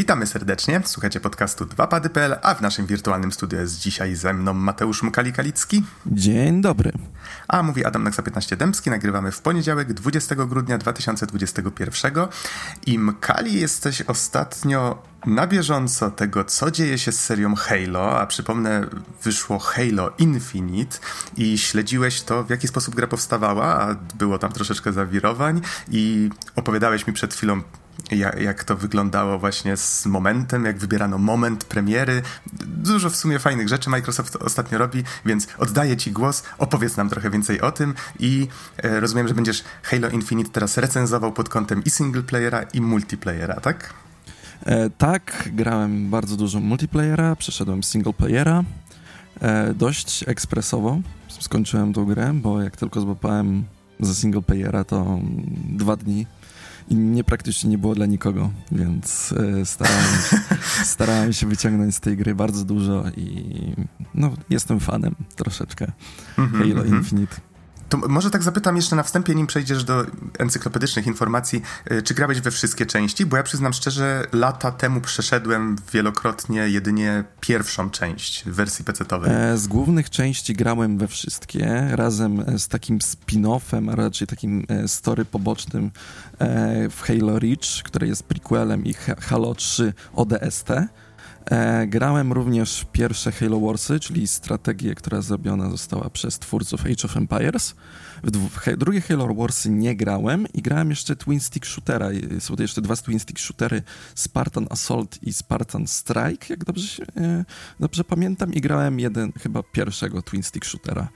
Witamy serdecznie, słuchacie podcastu 2pady.pl, a w naszym wirtualnym studiu jest dzisiaj ze mną Mateusz Mukali-Kalicki. Dzień dobry. A mówi Adam Naksa 15 Dębski, nagrywamy w poniedziałek 20 grudnia 2021 i Mkali jesteś ostatnio na bieżąco tego, co dzieje się z serią Halo, a przypomnę, wyszło Halo Infinite i śledziłeś to, w jaki sposób gra powstawała, a było tam troszeczkę zawirowań i opowiadałeś mi przed chwilą jak, jak to wyglądało właśnie z momentem, jak wybierano moment premiery. Dużo w sumie fajnych rzeczy Microsoft ostatnio robi, więc oddaję Ci głos, opowiedz nam trochę więcej o tym i e, rozumiem, że będziesz Halo Infinite teraz recenzował pod kątem i singleplayera i multiplayera, tak? E, tak, grałem bardzo dużo multiplayera, przeszedłem singleplayera e, dość ekspresowo. Skończyłem tą grę, bo jak tylko złapałem za singleplayera, to dwa dni i nie praktycznie nie było dla nikogo, więc e, starałem, starałem się wyciągnąć z tej gry bardzo dużo i no, jestem fanem troszeczkę mhm, Halo mm -hmm. Infinite. To może tak zapytam jeszcze na wstępie, nim przejdziesz do encyklopedycznych informacji, y, czy grałeś we wszystkie części? Bo ja przyznam szczerze, lata temu przeszedłem wielokrotnie jedynie pierwszą część wersji PC-owej. E, z głównych części grałem we wszystkie, razem z takim spin-offem, a raczej takim e, story pobocznym e, w Halo Reach, który jest prequelem i Halo 3 ODST. E, grałem również pierwsze Halo Warsy, czyli strategię, która zrobiona została przez twórców Age of Empires. W, drugie Halo Warsy nie grałem i grałem jeszcze Twin Stick Shootera. Są to jeszcze dwa Twin Stick Shootery, Spartan Assault i Spartan Strike, jak dobrze, się, e, dobrze pamiętam. I grałem jeden, chyba pierwszego Twin Stick Shootera.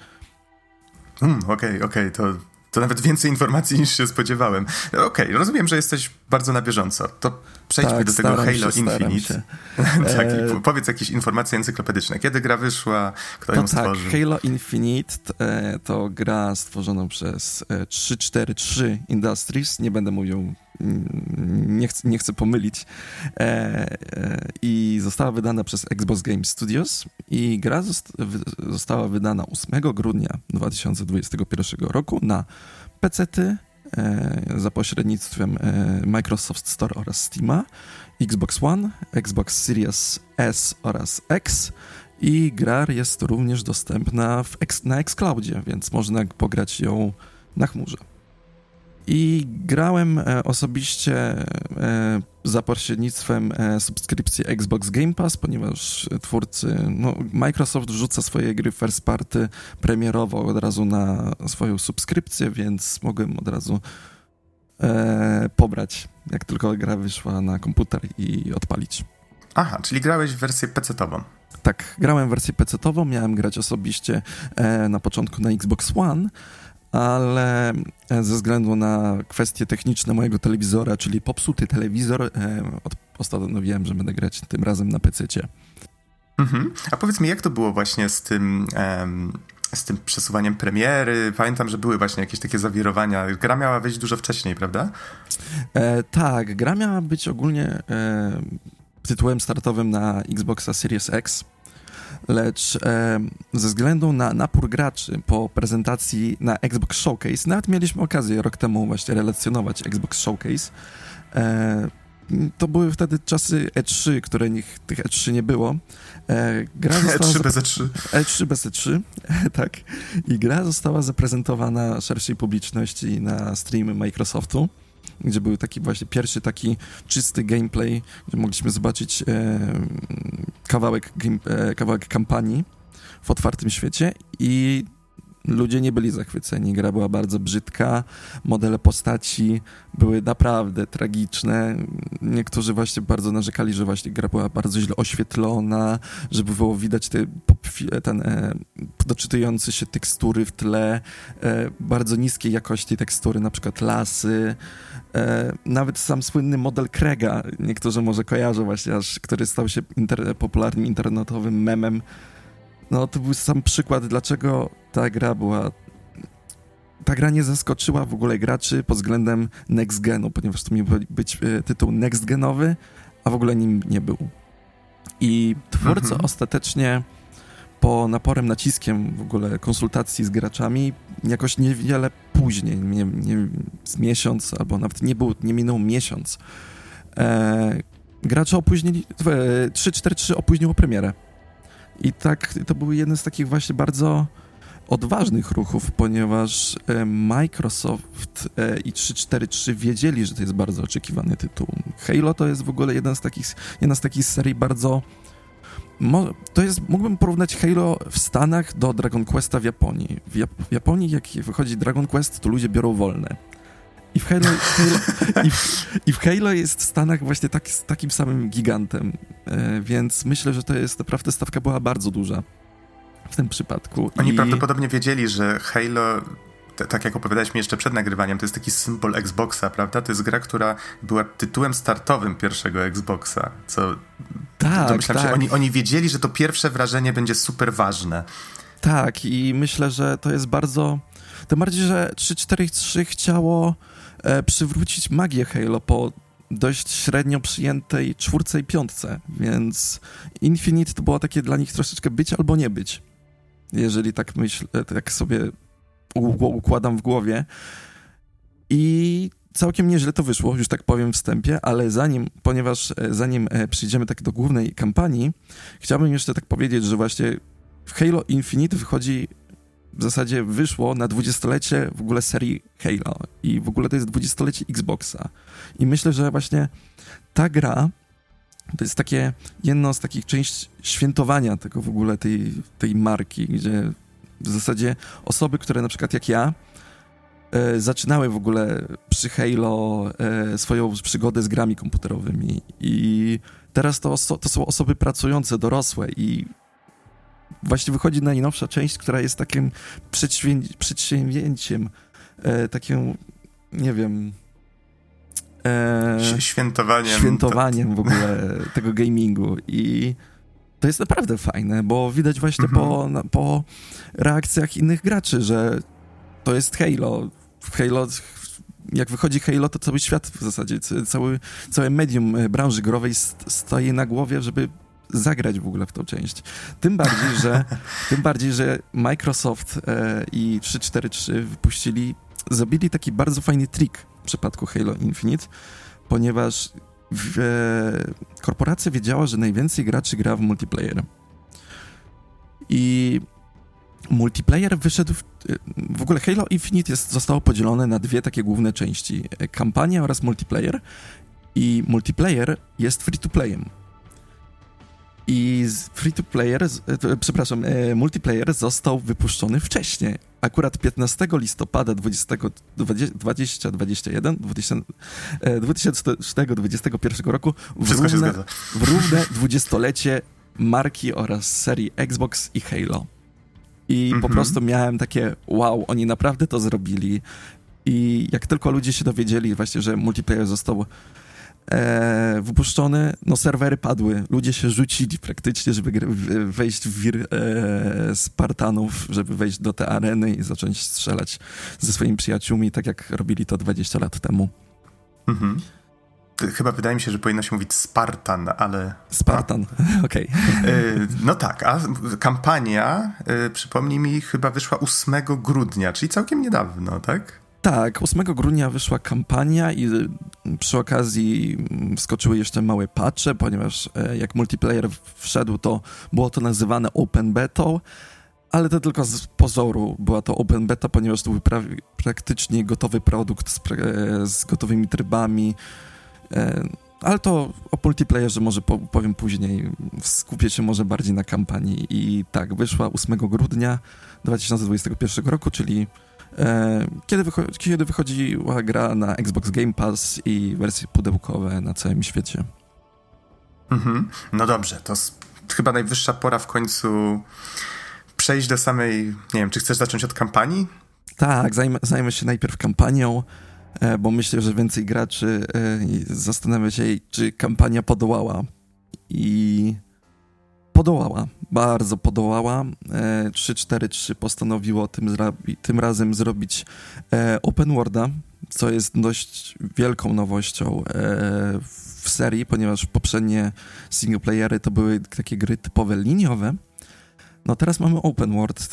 Hmm, okej, okay, okej, okay, to to nawet więcej informacji niż się spodziewałem. Okej, okay, rozumiem, że jesteś bardzo na bieżąco. To przejdźmy tak, do tego Halo się, Infinite. tak, e... powiedz jakieś informacje encyklopedyczne. Kiedy gra wyszła? Kto to ją tak, stworzył? Halo Infinite e, to gra stworzona przez e, 343 Industries. Nie będę mówił nie chcę, nie chcę pomylić. E, e, I została wydana przez Xbox Game Studios i gra zosta została wydana 8 grudnia 2021 roku na PC-ty, E, za pośrednictwem e, Microsoft Store oraz Steama, Xbox One, Xbox Series S oraz X i gra jest również dostępna w, na Xcloudzie, więc można pograć ją na chmurze. I grałem e, osobiście e, za pośrednictwem e, subskrypcji Xbox Game Pass, ponieważ twórcy, no, Microsoft wrzuca swoje gry first party premierowo od razu na swoją subskrypcję, więc mogłem od razu e, pobrać, jak tylko gra wyszła na komputer i odpalić. Aha, czyli grałeś w wersję PC-tową. Tak, grałem w wersję PC-tową, miałem grać osobiście e, na początku na Xbox One, ale e, ze względu na kwestie techniczne mojego telewizora, czyli popsuty telewizor, e, postanowiłem, że będę grać tym razem na PC-cie. Mhm. A powiedz mi, jak to było właśnie z tym, z tym przesuwaniem premiery? Pamiętam, że były właśnie jakieś takie zawirowania. Gra miała wyjść dużo wcześniej, prawda? E, tak, gra miała być ogólnie e, tytułem startowym na Xboxa Series X lecz e, ze względu na napór graczy po prezentacji na Xbox Showcase, nawet mieliśmy okazję rok temu właśnie relacjonować Xbox Showcase, e, to były wtedy czasy E3, które nich, tych E3 nie było. E, gra E3 bez E3. E3 bez E3, tak. I gra została zaprezentowana szerszej publiczności na streamy Microsoftu gdzie był taki właśnie pierwszy taki czysty gameplay, gdzie mogliśmy zobaczyć e, kawałek, game, e, kawałek kampanii w otwartym świecie i ludzie nie byli zachwyceni. Gra była bardzo brzydka, modele postaci były naprawdę tragiczne. Niektórzy właśnie bardzo narzekali, że właśnie gra była bardzo źle oświetlona, żeby było widać te, ten e, się tekstury w tle, e, bardzo niskiej jakości tekstury, na przykład lasy. E, nawet sam słynny model Krega, niektórzy może kojarzą właśnie, aż, który stał się inter popularnym internetowym memem, no to był sam przykład, dlaczego ta gra była. Ta gra nie zaskoczyła w ogóle graczy pod względem next genu, ponieważ to miał być e, tytuł next genowy, a w ogóle nim nie był. I twórcy mhm. ostatecznie po naporem naciskiem w ogóle konsultacji z graczami jakoś niewiele później, nie, nie, z miesiąc albo nawet nie, był, nie minął miesiąc, e, gracze opóźnili, 343 opóźniło premierę. I tak to był jeden z takich właśnie bardzo odważnych ruchów, ponieważ e, Microsoft e, i 343 wiedzieli, że to jest bardzo oczekiwany tytuł. Halo to jest w ogóle jeden z takich, jedna z takich serii bardzo to jest, mógłbym porównać Halo w Stanach do Dragon Questa w Japonii. W, Jap w Japonii, jak wychodzi Dragon Quest, to ludzie biorą wolne. I w Halo, Halo i, w, i w Halo jest w Stanach właśnie tak, takim samym gigantem. E, więc myślę, że to jest naprawdę stawka była bardzo duża w tym przypadku. Oni I... prawdopodobnie wiedzieli, że Halo tak jak opowiadałeś mi jeszcze przed nagrywaniem, to jest taki symbol Xboxa, prawda? To jest gra, która była tytułem startowym pierwszego Xboxa, co tak, domyślam tak. się, oni, oni wiedzieli, że to pierwsze wrażenie będzie super ważne. Tak i myślę, że to jest bardzo... Tym bardziej, że 343 chciało e, przywrócić magię Halo po dość średnio przyjętej czwórce i piątce, więc Infinite to było takie dla nich troszeczkę być albo nie być. Jeżeli tak myślę, tak sobie układam w głowie. I całkiem nieźle to wyszło, już tak powiem w wstępie, ale zanim, ponieważ e, zanim e, przyjdziemy tak do głównej kampanii, chciałbym jeszcze tak powiedzieć, że właśnie Halo Infinite wychodzi w zasadzie wyszło na dwudziestolecie w ogóle serii Halo i w ogóle to jest dwudziestolecie Xboxa. I myślę, że właśnie ta gra to jest takie jedno z takich części świętowania tego w ogóle tej, tej marki, gdzie w zasadzie osoby, które na przykład jak ja e, zaczynały w ogóle przy Halo e, swoją przygodę z grami komputerowymi i teraz to, to są osoby pracujące, dorosłe i właśnie wychodzi najnowsza część, która jest takim przedsięwzięciem, e, takim, nie wiem... E, świętowaniem. Świętowaniem w ogóle tego gamingu i to jest naprawdę fajne, bo widać właśnie mhm. po, na, po reakcjach innych graczy, że to jest Halo. W Halo jak wychodzi Halo, to cały świat w zasadzie, cały, całe medium e, branży growej stoi na głowie, żeby zagrać w ogóle w tą część. Tym bardziej, że, tym bardziej, że Microsoft e, i 343 wypuścili, zrobili taki bardzo fajny trik w przypadku Halo Infinite, ponieważ w, e, korporacja wiedziała, że najwięcej graczy gra w multiplayer. I multiplayer wyszedł. W, w ogóle Halo Infinite jest, zostało podzielone na dwie takie główne części: kampania oraz multiplayer. I multiplayer jest free to playem. I free to player, e, przepraszam, e, multiplayer został wypuszczony wcześniej. Akurat 15 listopada 20, 2021, 2021 roku w równe, w równe dwudziestolecie marki oraz serii Xbox i Halo. I po mhm. prostu miałem takie wow, oni naprawdę to zrobili. I jak tylko ludzie się dowiedzieli właśnie, że multiplayer został e, wypuszczony, no serwery padły. Ludzie się rzucili praktycznie, żeby wejść w wir e, Spartanów, żeby wejść do tej areny i zacząć strzelać ze swoimi przyjaciółmi, tak jak robili to 20 lat temu. Mhm. Chyba wydaje mi się, że powinno się mówić Spartan, ale. Spartan, okej. Okay. No tak, a kampania, e, przypomnij mi, chyba wyszła 8 grudnia, czyli całkiem niedawno, tak? Tak, 8 grudnia wyszła kampania i y, przy okazji mm, wskoczyły jeszcze małe patche, ponieważ e, jak multiplayer wszedł, to było to nazywane open beta, ale to tylko z pozoru była to open beta, ponieważ to był pra praktycznie gotowy produkt z, z gotowymi trybami, e, ale to o multiplayerze może powiem później. Skupię się może bardziej na kampanii. I tak, wyszła 8 grudnia 2021 roku, czyli kiedy, wychodzi, kiedy wychodziła gra na Xbox Game Pass i wersje pudełkowe na całym świecie. Mhm. No dobrze, to chyba najwyższa pora w końcu przejść do samej. Nie wiem, czy chcesz zacząć od kampanii? Tak, zajmę, zajmę się najpierw kampanią, e, bo myślę, że więcej graczy e, zastanawia się, czy kampania podołała. I podołała, bardzo podołała. 343 e, postanowiło tym, tym razem zrobić e, open worlda, co jest dość wielką nowością e, w serii, ponieważ poprzednie singleplayery to były takie gry typowe liniowe. No teraz mamy open world,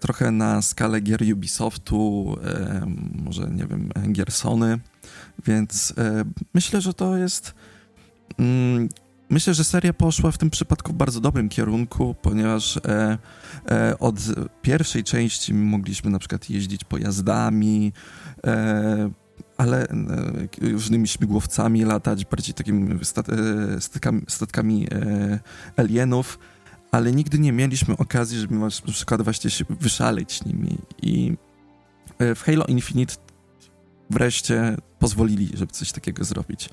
trochę na skalę gier Ubisoftu, może nie wiem, gier Sony, więc myślę, że to jest mm, myślę, że seria poszła w tym przypadku w bardzo dobrym kierunku, ponieważ e, e, od pierwszej części mogliśmy na przykład jeździć pojazdami, e, ale e, różnymi śmigłowcami latać, bardziej takimi stat, e, statkami, statkami e, alienów, ale nigdy nie mieliśmy okazji, żeby na przykład właśnie się wyszaleć nimi i w Halo Infinite wreszcie pozwolili, żeby coś takiego zrobić.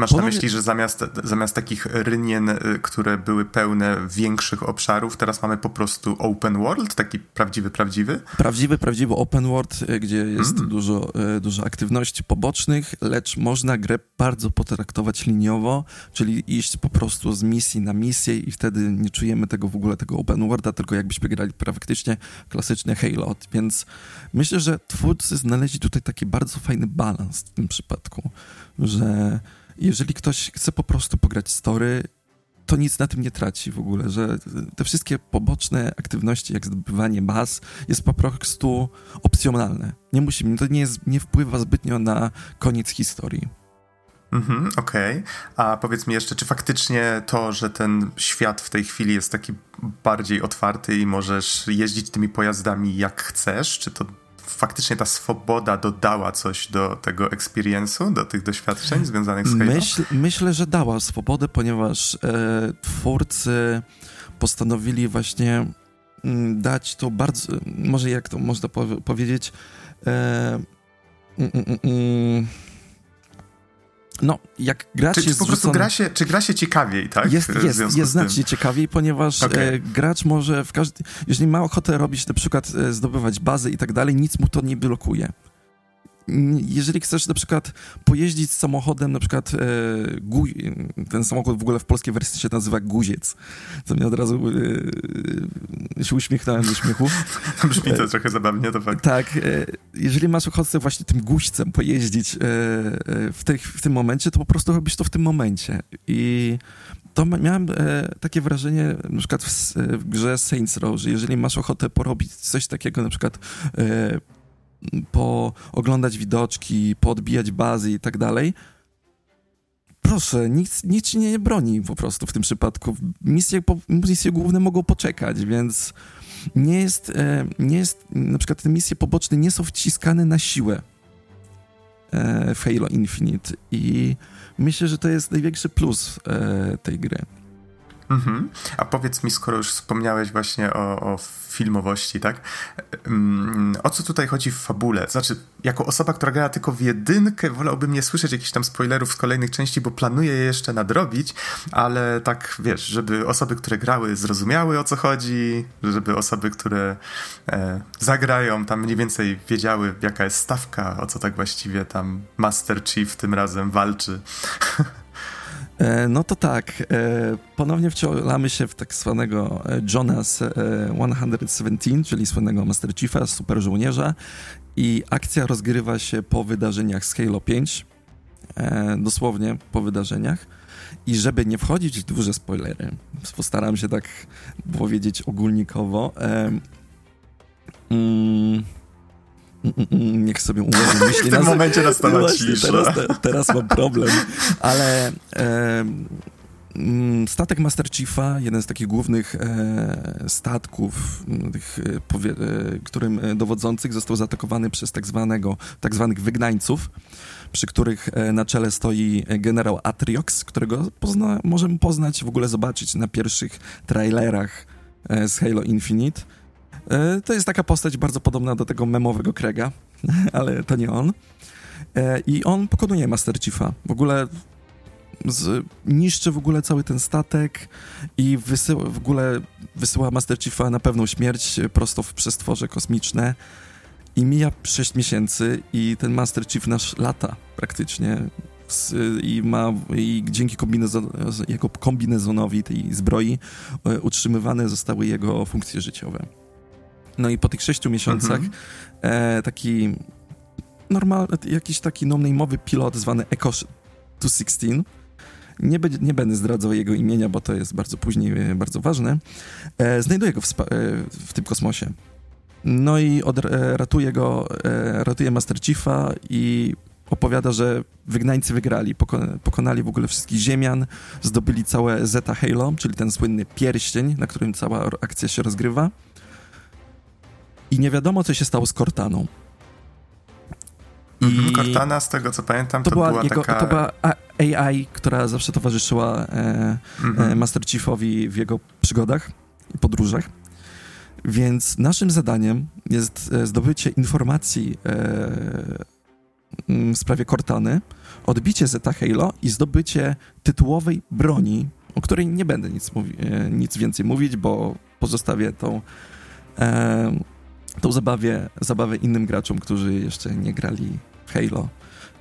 Masz na myśli, że zamiast, zamiast takich rynien, y, które były pełne większych obszarów, teraz mamy po prostu open world, taki prawdziwy, prawdziwy? Prawdziwy, prawdziwy open world, y, gdzie jest mm. dużo, y, dużo aktywności pobocznych, lecz można grę bardzo potraktować liniowo, czyli iść po prostu z misji na misję i wtedy nie czujemy tego w ogóle, tego open worlda, tylko jakbyśmy grali praktycznie klasyczny Halo. Więc myślę, że twórcy znaleźli tutaj taki bardzo fajny balans w tym przypadku, że jeżeli ktoś chce po prostu pograć story, to nic na tym nie traci w ogóle, że te wszystkie poboczne aktywności, jak zdobywanie baz, jest po prostu opcjonalne. Nie musimy, to nie, jest, nie wpływa zbytnio na koniec historii. Mhm, okej. Okay. A powiedz mi jeszcze, czy faktycznie to, że ten świat w tej chwili jest taki bardziej otwarty i możesz jeździć tymi pojazdami jak chcesz, czy to faktycznie ta swoboda dodała coś do tego experience'u, do tych doświadczeń związanych z Halo? Myśl, myślę, że dała swobodę, ponieważ e, twórcy postanowili właśnie mm, dać to bardzo, może jak to można po powiedzieć, e, mm, mm, no, jak grać czy, jest po prostu gra się, Czy gra się ciekawiej, tak? Jest, jest, jest znacznie ciekawiej, ponieważ okay. e, gracz może w każdym... Jeżeli ma ochotę robić na przykład e, zdobywać bazy i tak dalej, nic mu to nie blokuje jeżeli chcesz na przykład pojeździć samochodem, na przykład e, gu, ten samochód w ogóle w polskiej wersji się nazywa guziec, co mnie od razu e, się uśmiechnąłem do śmiechu. Brzmi to e, trochę zabawnie, to fakt. Tak, e, jeżeli masz ochotę właśnie tym guźcem pojeździć e, e, w, tych, w tym momencie, to po prostu robisz to w tym momencie i to miałem takie wrażenie na przykład w, w grze Saints Row, że jeżeli masz ochotę porobić coś takiego na przykład pooglądać widoczki, poodbijać bazy i tak dalej. Proszę, nic, nic ci nie broni po prostu w tym przypadku. Misje, misje główne mogą poczekać, więc nie jest, e, nie jest, na przykład te misje poboczne nie są wciskane na siłę e, w Halo Infinite i myślę, że to jest największy plus e, tej gry. Mhm. A powiedz mi, skoro już wspomniałeś właśnie o, o filmowości, tak? O co tutaj chodzi w fabule? Znaczy, jako osoba, która gra tylko w jedynkę, wolałbym nie słyszeć jakichś tam spoilerów z kolejnych części, bo planuję je jeszcze nadrobić, ale tak, wiesz, żeby osoby, które grały, zrozumiały o co chodzi, żeby osoby, które e, zagrają, tam mniej więcej wiedziały, jaka jest stawka, o co tak właściwie tam Master Chief tym razem walczy. E, no to tak, e, ponownie wcielamy się w tak zwanego e, Jonas 117, czyli słynnego Master Chiefa, super żołnierza i akcja rozgrywa się po wydarzeniach z Halo 5, dosłownie po wydarzeniach. I żeby nie wchodzić w duże spoilery, postaram się tak powiedzieć ogólnikowo. Mm, niech sobie ułoży myśli. w tym momencie nastała cisza. Teraz, te, teraz mam problem. Ale e, statek Master Chiefa, jeden z takich głównych e, statków, tych, e, powie, e, którym dowodzących został zaatakowany przez tak, zwanego, tak zwanych wygnańców, przy których e, na czele stoi generał Atriox, którego pozna, możemy poznać, w ogóle zobaczyć na pierwszych trailerach e, z Halo Infinite E, to jest taka postać bardzo podobna do tego memowego Krega, ale to nie on. E, I on pokonuje Master Chiefa. W ogóle z, niszczy w ogóle cały ten statek i wysyła, w ogóle wysyła Master Chiefa na pewną śmierć prosto w przestworze kosmiczne. I mija 6 miesięcy i ten Master Chief nasz lata praktycznie i ma i dzięki kombinezon, jego kombinezonowi tej zbroi e, utrzymywane zostały jego funkcje życiowe. No i po tych sześciu miesiącach mhm. e, taki normal, jakiś taki no-name'owy pilot zwany Echo 216 nie, be, nie będę zdradzał jego imienia, bo to jest bardzo później e, bardzo ważne. E, znajduje go w, e, w, tym kosmosie. No i od, e, ratuje go, e, ratuje Master Chiefa i opowiada, że wygnańcy wygrali, pokonali w ogóle wszystkich ziemian, zdobyli całe Zeta Halo, czyli ten słynny pierścień, na którym cała akcja się rozgrywa. I nie wiadomo, co się stało z Cortaną. I Cortana, z tego co pamiętam, to, to była, była jego, taka... To była AI, która zawsze towarzyszyła e, mhm. e, Master Chiefowi w jego przygodach i podróżach. Więc naszym zadaniem jest e, zdobycie informacji e, w sprawie Cortany, odbicie Zeta Halo i zdobycie tytułowej broni, o której nie będę nic, mówi, e, nic więcej mówić, bo pozostawię tą, e, tą zabawie, zabawę innym graczom, którzy jeszcze nie grali w Halo.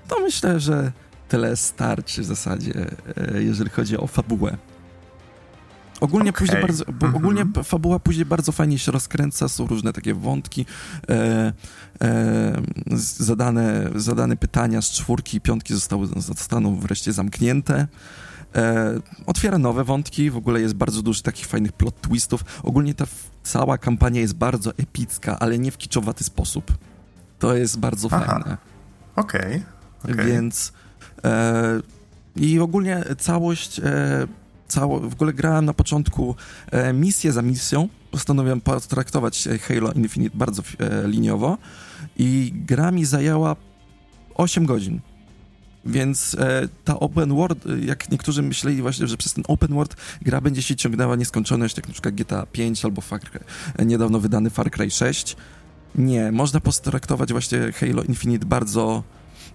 To myślę, że tyle starczy w zasadzie, e, jeżeli chodzi o fabułę. Ogólnie, okay. później bardzo, mm -hmm. ogólnie fabuła później bardzo fajnie się rozkręca, są różne takie wątki, e, e, zadane, zadane pytania z czwórki i piątki zostały, zostaną wreszcie zamknięte. E, otwiera nowe wątki, w ogóle jest bardzo dużo takich fajnych plot twistów. Ogólnie ta cała kampania jest bardzo epicka, ale nie w kiczowaty sposób. To jest bardzo Aha. fajne. Okej. Okay. Okay. Więc e, i ogólnie całość e, cało, w ogóle grałem na początku e, misję za misją. Postanowiłem potraktować Halo Infinite bardzo e, liniowo i gra mi zajęła 8 godzin. Więc e, ta open world, jak niektórzy myśleli właśnie, że przez ten open world gra będzie się ciągnęła nieskończoność, jak przykład GTA 5 albo Far Cry, niedawno wydany Far Cry 6. Nie, można potraktować właśnie Halo Infinite bardzo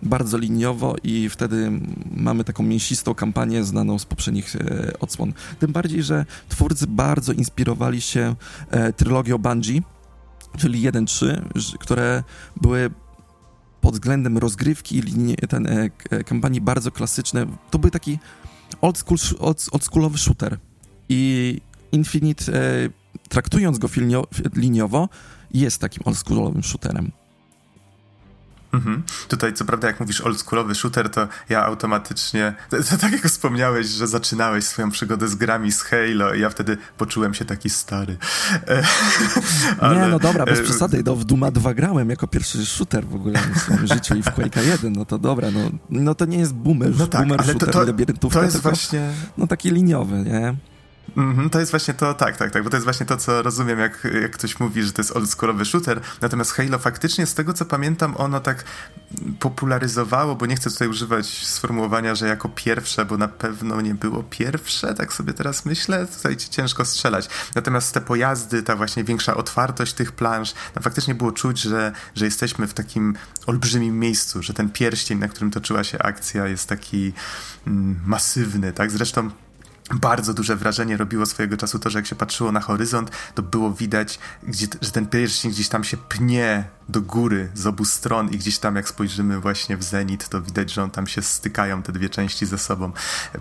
bardzo liniowo i wtedy mamy taką mięsistą kampanię znaną z poprzednich e, odsłon. Tym bardziej, że twórcy bardzo inspirowali się e, trylogią Bungie, czyli 1-3, które były pod względem rozgrywki linii, ten, e, e, kampanii bardzo klasyczne. To był taki old, school, old, oldschoolowy shooter. I Infinite, e, traktując go liniowo, jest takim oldschoolowym shooterem. Mhm. Tutaj, co prawda, jak mówisz oldschoolowy shooter, to ja automatycznie, to, to, tak jak wspomniałeś, że zaczynałeś swoją przygodę z grami z Halo i ja wtedy poczułem się taki stary. Ale, nie, no dobra, bez e, przesady, no, w Duma 2 grałem jako pierwszy shooter w ogóle w swoim życiu i w Quake'a 1, no to dobra, no, no to nie jest boomer, no tak, boomer ale shooter, to, to, to jest tylko, właśnie... no taki liniowy, nie? Mm-hmm, to jest właśnie to, tak, tak, tak, bo to jest właśnie to, co rozumiem, jak, jak ktoś mówi, że to jest oldschoolowy shooter, natomiast Halo faktycznie, z tego co pamiętam, ono tak popularyzowało, bo nie chcę tutaj używać sformułowania, że jako pierwsze, bo na pewno nie było pierwsze, tak sobie teraz myślę, tutaj ciężko strzelać. Natomiast te pojazdy, ta właśnie większa otwartość tych planż, no faktycznie było czuć, że, że jesteśmy w takim olbrzymim miejscu, że ten pierścień, na którym toczyła się akcja jest taki mm, masywny, tak? Zresztą bardzo duże wrażenie robiło swojego czasu to, że jak się patrzyło na horyzont, to było widać, gdzie, że ten pierścień gdzieś tam się pnie do góry z obu stron i gdzieś tam jak spojrzymy właśnie w zenit, to widać, że on tam się stykają te dwie części ze sobą.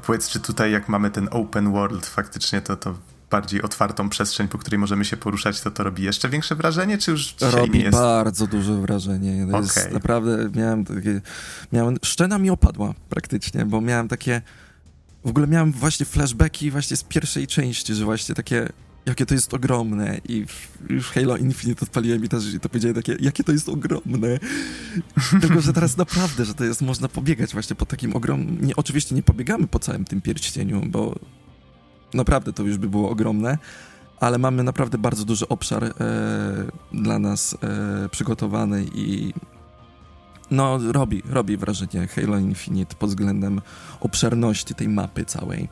Powiedz, czy tutaj jak mamy ten open world, faktycznie to, to bardziej otwartą przestrzeń, po której możemy się poruszać, to to robi jeszcze większe wrażenie, czy już robi nie jest? bardzo duże wrażenie. Okay. jest naprawdę, miałem takie, miałem, szczena mi opadła praktycznie, bo miałem takie w ogóle miałem właśnie flashbacki właśnie z pierwszej części, że właśnie takie jakie to jest ogromne i już Halo Infinite odpaliłem i też to powiedziałem takie, jakie to jest ogromne. Tylko, że teraz naprawdę, że to jest, można pobiegać właśnie po takim ogromnym, nie, oczywiście nie pobiegamy po całym tym pierścieniu, bo naprawdę to już by było ogromne, ale mamy naprawdę bardzo duży obszar e, dla nas e, przygotowany i no, robi, robi wrażenie Halo Infinite pod względem obszerności tej mapy całej.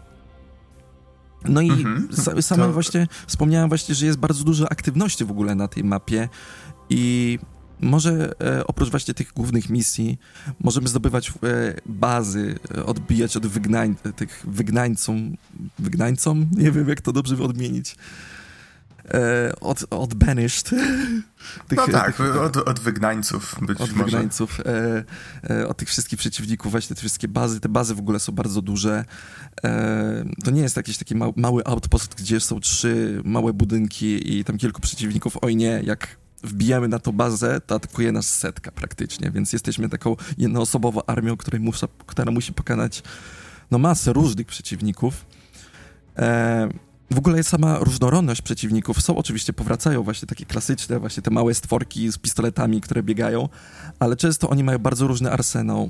No i mm -hmm. same to... właśnie wspomniałem właśnie, że jest bardzo dużo aktywności w ogóle na tej mapie i może e, oprócz właśnie tych głównych misji możemy zdobywać e, bazy, e, odbijać od wygnań, tych wygnańcom, wygnańcom? Nie wiem jak to dobrze odmienić od, od Banished. Tych, no tak, tych, od, od wygnańców być Od może. wygnańców, e, e, od tych wszystkich przeciwników, właśnie te wszystkie bazy, te bazy w ogóle są bardzo duże. E, to nie jest jakiś taki mały, mały outpost, gdzie są trzy małe budynki i tam kilku przeciwników. Oj nie, jak wbijamy na tą bazę, to atakuje nas setka praktycznie, więc jesteśmy taką jednoosobową armią, której musa, która musi pokonać no, masę różnych przeciwników. E, w ogóle sama różnorodność przeciwników. Są oczywiście, powracają właśnie takie klasyczne, właśnie te małe stworki z pistoletami, które biegają, ale często oni mają bardzo różny arsenał.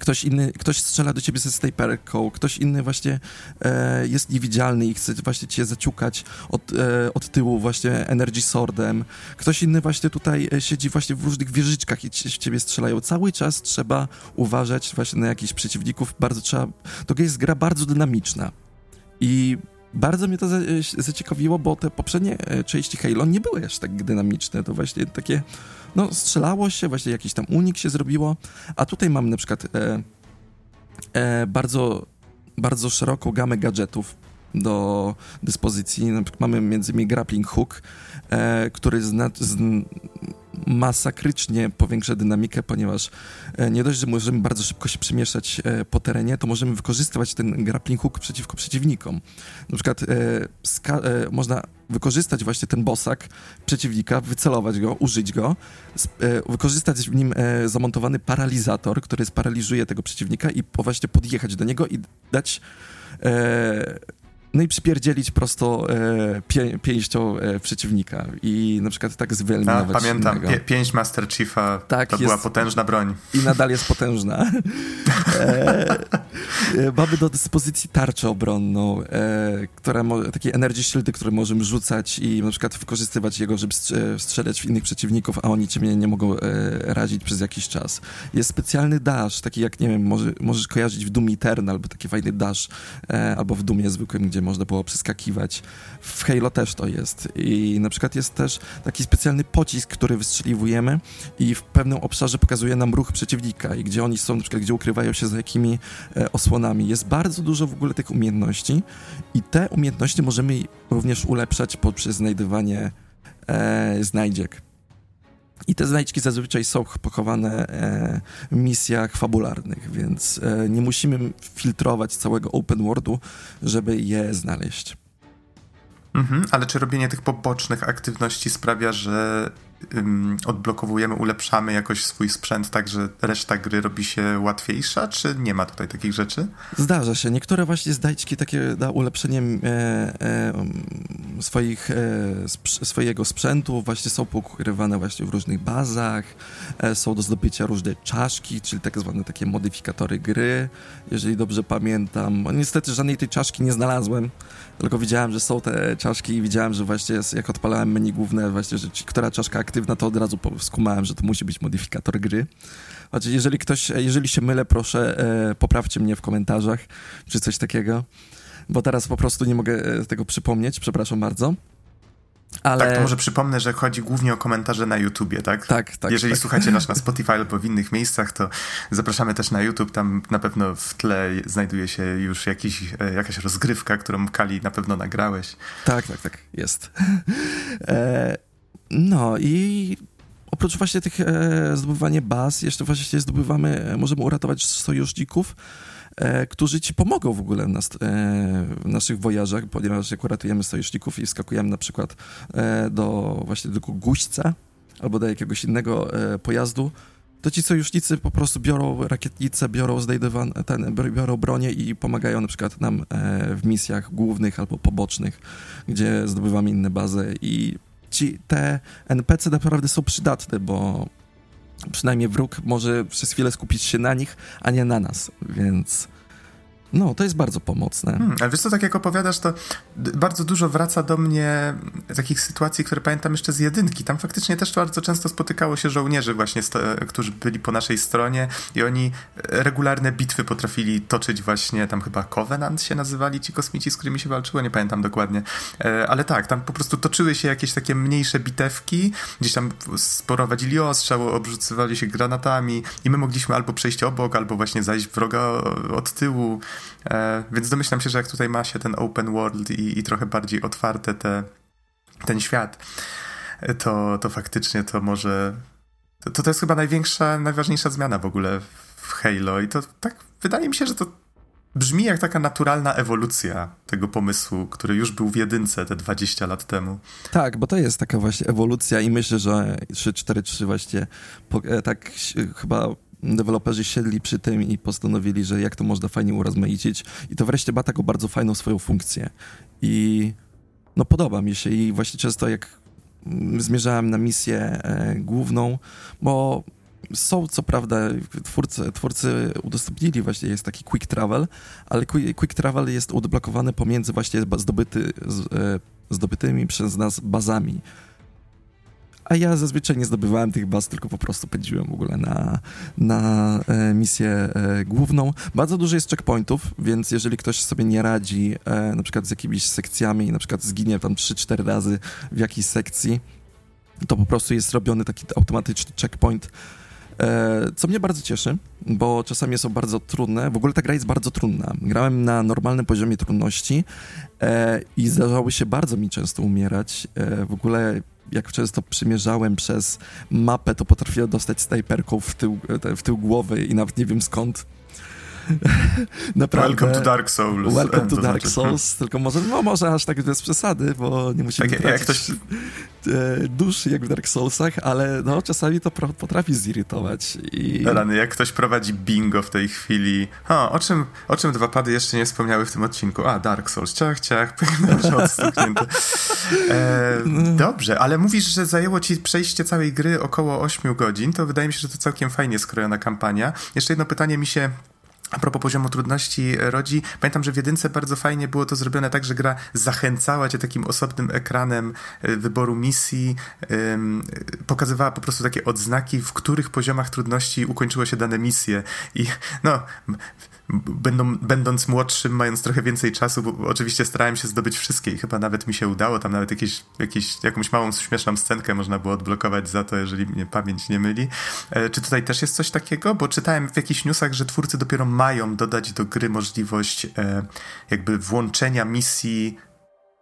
ktoś inny, ktoś strzela do ciebie ze snajperką, ktoś inny właśnie e, jest niewidzialny i chce właśnie cię zaciukać od, e, od tyłu właśnie Energy Swordem, ktoś inny właśnie tutaj e, siedzi właśnie w różnych wieżyczkach i w ciebie strzelają. Cały czas trzeba uważać właśnie na jakichś przeciwników, bardzo trzeba, to jest gra bardzo dynamiczna i bardzo mnie to zaciekawiło, bo te poprzednie e, części Halo nie były aż tak dynamiczne, to właśnie takie no strzelało się, właśnie jakiś tam unik się zrobiło, a tutaj mamy na przykład e, e, bardzo, bardzo szeroką gamę gadżetów do dyspozycji. Mamy między innymi grappling hook, e, który zna, z, masakrycznie powiększa dynamikę, ponieważ e, nie dość, że możemy bardzo szybko się przemieszczać e, po terenie, to możemy wykorzystywać ten grappling hook przeciwko przeciwnikom. Na przykład e, można wykorzystać właśnie ten bosak przeciwnika, wycelować go, użyć go, wykorzystać w nim zamontowany paralizator, który sparaliżuje tego przeciwnika i właśnie podjechać do niego i dać no i przypierdzielić prosto e, pię, pięścią e, przeciwnika i na przykład tak zwyeliminować A, Pamiętam, pie, pięść Master Chiefa tak, to jest, była potężna broń. I nadal jest potężna. e, e, mamy do dyspozycji tarczę obronną, e, która mo, takie energy shieldy, które możemy rzucać i na przykład wykorzystywać jego, żeby strzelać w innych przeciwników, a oni ciebie nie mogą e, razić przez jakiś czas. Jest specjalny dash, taki jak, nie wiem, może, możesz kojarzyć w Doom Eternal, albo taki fajny dash, e, albo w Doomie zwykłym, gdzie można było przeskakiwać. W Halo też to jest. I na przykład jest też taki specjalny pocisk, który wystrzeliwujemy i w pewnym obszarze pokazuje nam ruch przeciwnika i gdzie oni są, na przykład gdzie ukrywają się za jakimi e, osłonami. Jest bardzo dużo w ogóle tych umiejętności i te umiejętności możemy również ulepszać poprzez znajdywanie e, znajdziek. I te znajdźki zazwyczaj są pochowane e, w misjach fabularnych, więc e, nie musimy filtrować całego open worldu, żeby je znaleźć. Mhm, ale czy robienie tych pobocznych aktywności sprawia, że odblokowujemy, ulepszamy jakoś swój sprzęt tak, że reszta gry robi się łatwiejsza, czy nie ma tutaj takich rzeczy? Zdarza się. Niektóre właśnie znajdźki takie na ulepszenie e, e, swoich, e, sp swojego sprzętu właśnie są pokrywane właśnie w różnych bazach, e, są do zdobycia różne czaszki, czyli tak zwane takie modyfikatory gry, jeżeli dobrze pamiętam. Niestety żadnej tej czaszki nie znalazłem, tylko widziałem, że są te czaszki i widziałem, że właśnie jak odpalałem menu główne, właśnie, że która czaszka aktywna, to od razu skumałem, że to musi być modyfikator gry. Znaczy, jeżeli ktoś, jeżeli się mylę, proszę, e, poprawcie mnie w komentarzach, czy coś takiego, bo teraz po prostu nie mogę e, tego przypomnieć, przepraszam bardzo. Ale... Tak, to może przypomnę, że chodzi głównie o komentarze na YouTubie, tak? Tak, tak. Jeżeli tak. słuchacie nas na Spotify albo w innych miejscach, to zapraszamy też na YouTube. Tam na pewno w tle znajduje się już jakiś, e, jakaś rozgrywka, którą Kali na pewno nagrałeś. Tak, tak, tak, jest. e, no i oprócz właśnie tych e, zdobywania baz, jeszcze właśnie zdobywamy, e, możemy uratować sojuszników, którzy ci pomogą w ogóle w, nas, e, w naszych wojażach, ponieważ jak uratujemy sojuszników i wskakujemy na przykład e, do właśnie do guźca albo do jakiegoś innego e, pojazdu, to ci sojusznicy po prostu biorą rakietnice, biorą ten, biorą bronię i pomagają na przykład nam w misjach głównych albo pobocznych, gdzie zdobywamy inne bazy. I ci, te NPC naprawdę są przydatne, bo przynajmniej wróg może przez chwilę skupić się na nich, a nie na nas, więc no, to jest bardzo pomocne. Hmm, ale wiesz co, tak jak opowiadasz, to bardzo dużo wraca do mnie takich sytuacji, które pamiętam jeszcze z jedynki. Tam faktycznie też bardzo często spotykało się żołnierzy właśnie, którzy byli po naszej stronie i oni regularne bitwy potrafili toczyć właśnie, tam chyba Covenant się nazywali ci kosmici, z którymi się walczyło, nie pamiętam dokładnie. E, ale tak, tam po prostu toczyły się jakieś takie mniejsze bitewki, gdzieś tam sprowadzili ostrzał, obrzucywali się granatami i my mogliśmy albo przejść obok, albo właśnie zajść wroga od tyłu. E, więc domyślam się, że jak tutaj ma się ten open world i, i trochę bardziej otwarte te, ten świat, to, to faktycznie to może. To, to jest chyba największa, najważniejsza zmiana w ogóle w Halo. I to tak wydaje mi się, że to brzmi jak taka naturalna ewolucja tego pomysłu, który już był w jedynce te 20 lat temu. Tak, bo to jest taka właśnie ewolucja i myślę, że 343 właśnie e, tak chyba deweloperzy siedli przy tym i postanowili, że jak to można fajnie urozmaicić. I to wreszcie ma taką bardzo fajną swoją funkcję. I no podoba mi się. I właśnie często jak zmierzałem na misję e, główną, bo są co prawda, twórcy, twórcy udostępnili właśnie, jest taki quick travel, ale quick travel jest odblokowany pomiędzy właśnie zdobyty, zdobytymi przez nas bazami a ja zazwyczaj nie zdobywałem tych baz, tylko po prostu pędziłem w ogóle na, na e, misję e, główną. Bardzo dużo jest checkpointów, więc jeżeli ktoś sobie nie radzi e, na przykład z jakimiś sekcjami, na przykład zginie tam 3-4 razy w jakiejś sekcji, to po prostu jest robiony taki automatyczny checkpoint, co mnie bardzo cieszy, bo czasami są bardzo trudne. W ogóle ta gra jest bardzo trudna. Grałem na normalnym poziomie trudności e, i zdarzało się bardzo mi często umierać. E, w ogóle jak często przymierzałem przez mapę, to potrafiłem dostać snajperką w tył, w tył głowy i nawet nie wiem skąd. Naprawdę. Welcome to Dark Souls. Welcome to, to Dark znaczy. Souls, tylko może, no może aż tak bez przesady, bo nie musimy tak, jak ktoś... E, duszy jak w Dark Soulsach, ale no czasami to potrafi zirytować. I... Rany, jak ktoś prowadzi bingo w tej chwili. O, o czym, o czym dwa pady jeszcze nie wspomniały w tym odcinku? A, Dark Souls, ciach, ciach, odstuknięte. E, dobrze, ale mówisz, że zajęło ci przejście całej gry około 8 godzin, to wydaje mi się, że to całkiem fajnie skrojona kampania. Jeszcze jedno pytanie mi się a propos poziomu trudności rodzi, pamiętam, że w jedynce bardzo fajnie było to zrobione tak, że gra zachęcała cię takim osobnym ekranem e, wyboru misji, pokazywała po prostu takie odznaki, w których poziomach trudności ukończyło się dane misje. I no będą, będąc młodszym, mając trochę więcej czasu, bo oczywiście starałem się zdobyć wszystkie i chyba nawet mi się udało, tam nawet jakieś, jakieś, jakąś małą, śmieszną scenkę można było odblokować za to, jeżeli mnie pamięć nie myli. E, czy tutaj też jest coś takiego? Bo czytałem w jakichś newsach, że twórcy dopiero mają dodać do gry możliwość e, jakby włączenia misji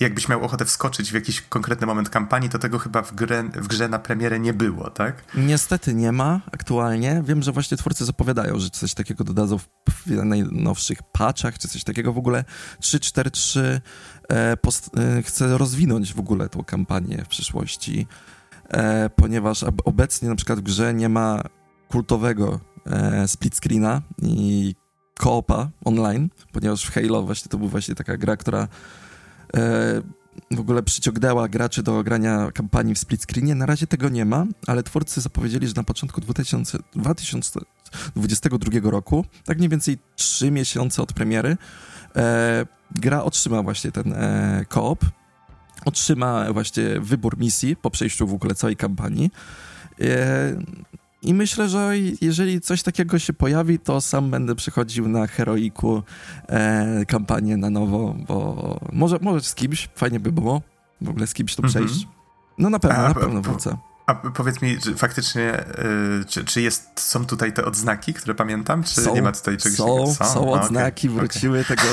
jakbyś miał ochotę wskoczyć w jakiś konkretny moment kampanii, to tego chyba w, grę, w grze na premierę nie było, tak? Niestety nie ma aktualnie. Wiem, że właśnie twórcy zapowiadają, że coś takiego dodadzą w, najnowszych patchach, czy coś takiego. W ogóle 343 e, post, e, chce rozwinąć w ogóle tą kampanię w przyszłości, e, ponieważ obecnie na przykład w grze nie ma kultowego e, split screena i koopa online, ponieważ w Halo właśnie to była właśnie taka gra, która w ogóle przyciągnęła graczy do grania kampanii w split screenie. Na razie tego nie ma, ale twórcy zapowiedzieli, że na początku 2000, 2022 roku, tak mniej więcej 3 miesiące od premiery, e, gra otrzyma właśnie ten e, koop, otrzyma właśnie wybór misji po przejściu w ogóle całej kampanii. E, i myślę, że jeżeli coś takiego się pojawi, to sam będę przychodził na heroiku e, kampanię na nowo, bo może, może z kimś, fajnie by było w ogóle z kimś to mhm. przejść. Mm -hmm. No na pewno, A, na pewno wrócę. A powiedz mi, czy faktycznie, y, czy, czy jest, są tutaj te odznaki, które pamiętam, czy są, nie ma tutaj czegoś są, takiego? Są, są odznaki, okay, wróciły okay. tego,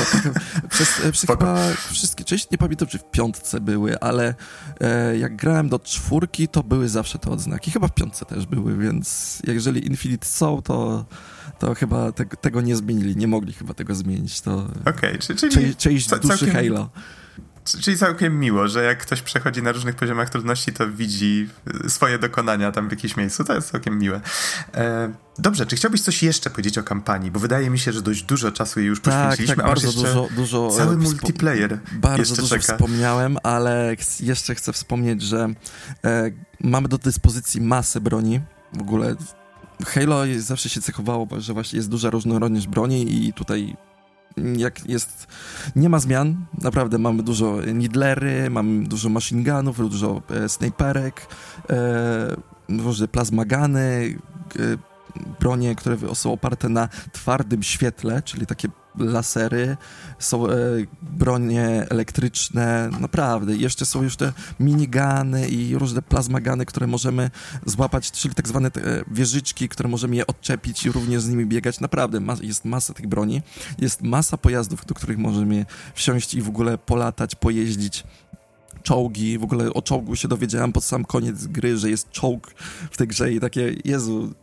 przez, e, przez chyba wszystkie, części nie pamiętam, czy w piątce były, ale e, jak grałem do czwórki, to były zawsze te odznaki, chyba w piątce też były, więc jeżeli Infinite są, to to chyba te, tego nie zmienili, nie mogli chyba tego zmienić, to Okej, okay, czyli... Część duszy całkiem... Halo. Czyli całkiem miło, że jak ktoś przechodzi na różnych poziomach trudności, to widzi swoje dokonania tam w jakimś miejscu. To jest całkiem miłe. E, dobrze, czy chciałbyś coś jeszcze powiedzieć o kampanii? Bo wydaje mi się, że dość dużo czasu jej już tak, poświęciliśmy, tak, bardzo dużo, dużo cały multiplayer Bardzo dużo czeka. wspomniałem, ale jeszcze chcę wspomnieć, że e, mamy do dyspozycji masę broni. W ogóle Halo zawsze się cechowało, że właśnie jest duża różnorodność broni i tutaj jak jest, nie ma zmian, naprawdę mamy dużo nidlery, mamy dużo machine gunów, dużo e, snajperek, e, plazmagany, e, bronie, które są oparte na twardym świetle, czyli takie lasery, są e, bronie elektryczne, naprawdę. Jeszcze są już te minigany i różne plazmagany, które możemy złapać, czyli tak zwane te wieżyczki, które możemy je odczepić i również z nimi biegać. Naprawdę ma, jest masa tych broni, jest masa pojazdów, do których możemy wsiąść i w ogóle polatać, pojeździć czołgi, w ogóle o czołgu się dowiedziałem pod sam koniec gry, że jest czołg w tej grze i takie, Jezu,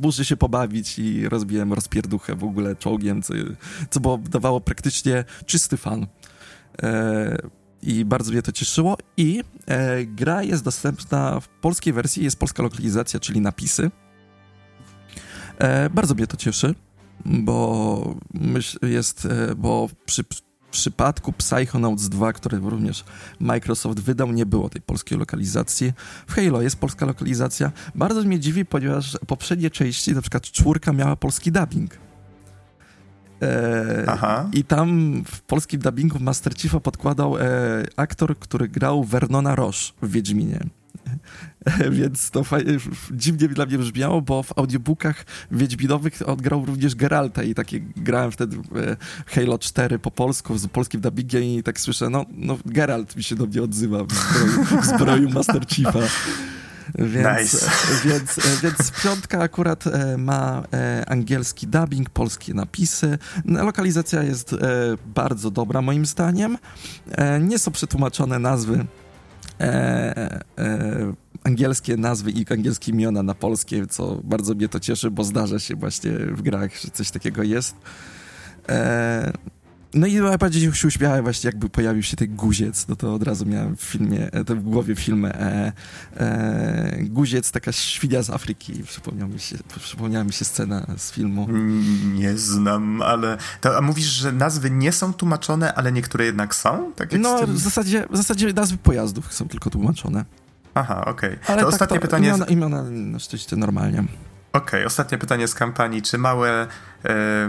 muszę się pobawić i rozbiłem rozpierduchę w ogóle czołgiem, co, co było, dawało praktycznie czysty fan. E, I bardzo mnie to cieszyło. I e, gra jest dostępna w polskiej wersji, jest polska lokalizacja, czyli napisy. E, bardzo mnie to cieszy, bo myśl, jest, e, bo przy przypadku Psychonauts 2, który również Microsoft wydał, nie było tej polskiej lokalizacji. W Halo jest polska lokalizacja. Bardzo mnie dziwi, ponieważ poprzednie części, na przykład czwórka miała polski dubbing. E, I tam w polskim dubbingu Master Chiefa podkładał e, aktor, który grał Vernona Roche w Wiedźminie. Więc to fajnie, dziwnie dla mnie brzmiało, bo w audiobookach Wiedźminowych odgrał również Geralta i takie grałem wtedy e, Halo 4 po polsku, z polskim dubbingiem i tak słyszę, no, no Geralt mi się do mnie odzywa w zbroju, w zbroju Master Chiefa. Więc, nice. więc, więc piątka akurat e, ma e, angielski dubbing, polskie napisy. Lokalizacja jest bardzo dobra moim zdaniem. Nie są przetłumaczone nazwy e, e, angielskie nazwy i angielskie imiona na polskie, co bardzo mnie to cieszy, bo zdarza się właśnie w grach, że coś takiego jest. E, no i najbardziej się uśmiałem właśnie, jakby pojawił się ten guziec, no to od razu miałem w filmie, e, to w głowie film e, e, Guziec, taka świnia z Afryki. Przypomniał mi się, przypomniała mi się scena z filmu. Nie znam, ale... To, a mówisz, że nazwy nie są tłumaczone, ale niektóre jednak są? Tak no, w zasadzie, w zasadzie nazwy pojazdów są tylko tłumaczone. Aha, okej. Okay. To tak ostatnie to pytanie... Imiona, imiona na szczęście normalnie. Okej, okay, ostatnie pytanie z kampanii. Czy małe,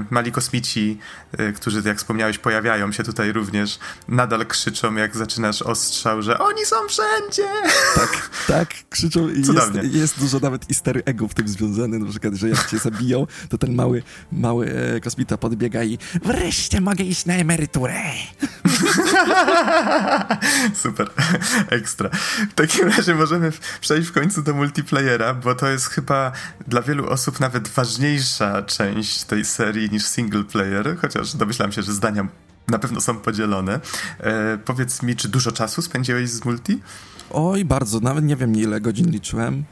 mali kosmici, e, którzy, jak wspomniałeś, pojawiają się tutaj również, nadal krzyczą, jak zaczynasz ostrzał, że oni są wszędzie? Tak, tak, krzyczą i jest, jest, dużo nawet easter eggów w tym związane, na przykład, że jak cię zabiją, to ten mały, mały e, kosmita podbiega i wreszcie mogę iść na emeryturę. Super, ekstra. W takim razie możemy przejść w końcu do multiplayera, bo to jest chyba dla wielu osób nawet ważniejsza część tej serii niż single player, chociaż domyślam się, że zdania na pewno są podzielone. E, powiedz mi, czy dużo czasu spędziłeś z multi? Oj, bardzo. Nawet nie wiem, ile godzin liczyłem,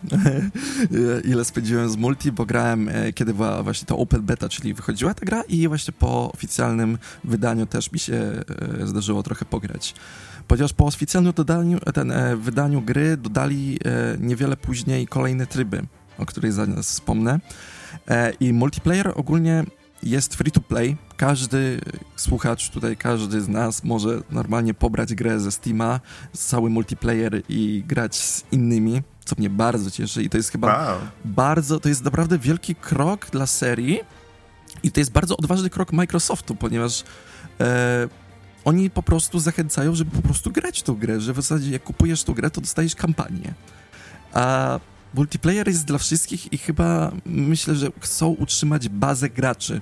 ile spędziłem z multi, bo grałem, e, kiedy była właśnie to open beta, czyli wychodziła ta gra i właśnie po oficjalnym wydaniu też mi się e, zdarzyło trochę pograć. Ponieważ po oficjalnym dodaniu, ten, e, wydaniu gry dodali niewiele później kolejne tryby o której zaraz wspomnę. E, I multiplayer ogólnie jest free to play. Każdy słuchacz tutaj, każdy z nas może normalnie pobrać grę ze Steama, cały multiplayer i grać z innymi, co mnie bardzo cieszy i to jest chyba wow. bardzo, to jest naprawdę wielki krok dla serii i to jest bardzo odważny krok Microsoftu, ponieważ e, oni po prostu zachęcają, żeby po prostu grać tą grę, że w zasadzie jak kupujesz tą grę, to dostajesz kampanię. A multiplayer jest dla wszystkich i chyba myślę, że chcą utrzymać bazę graczy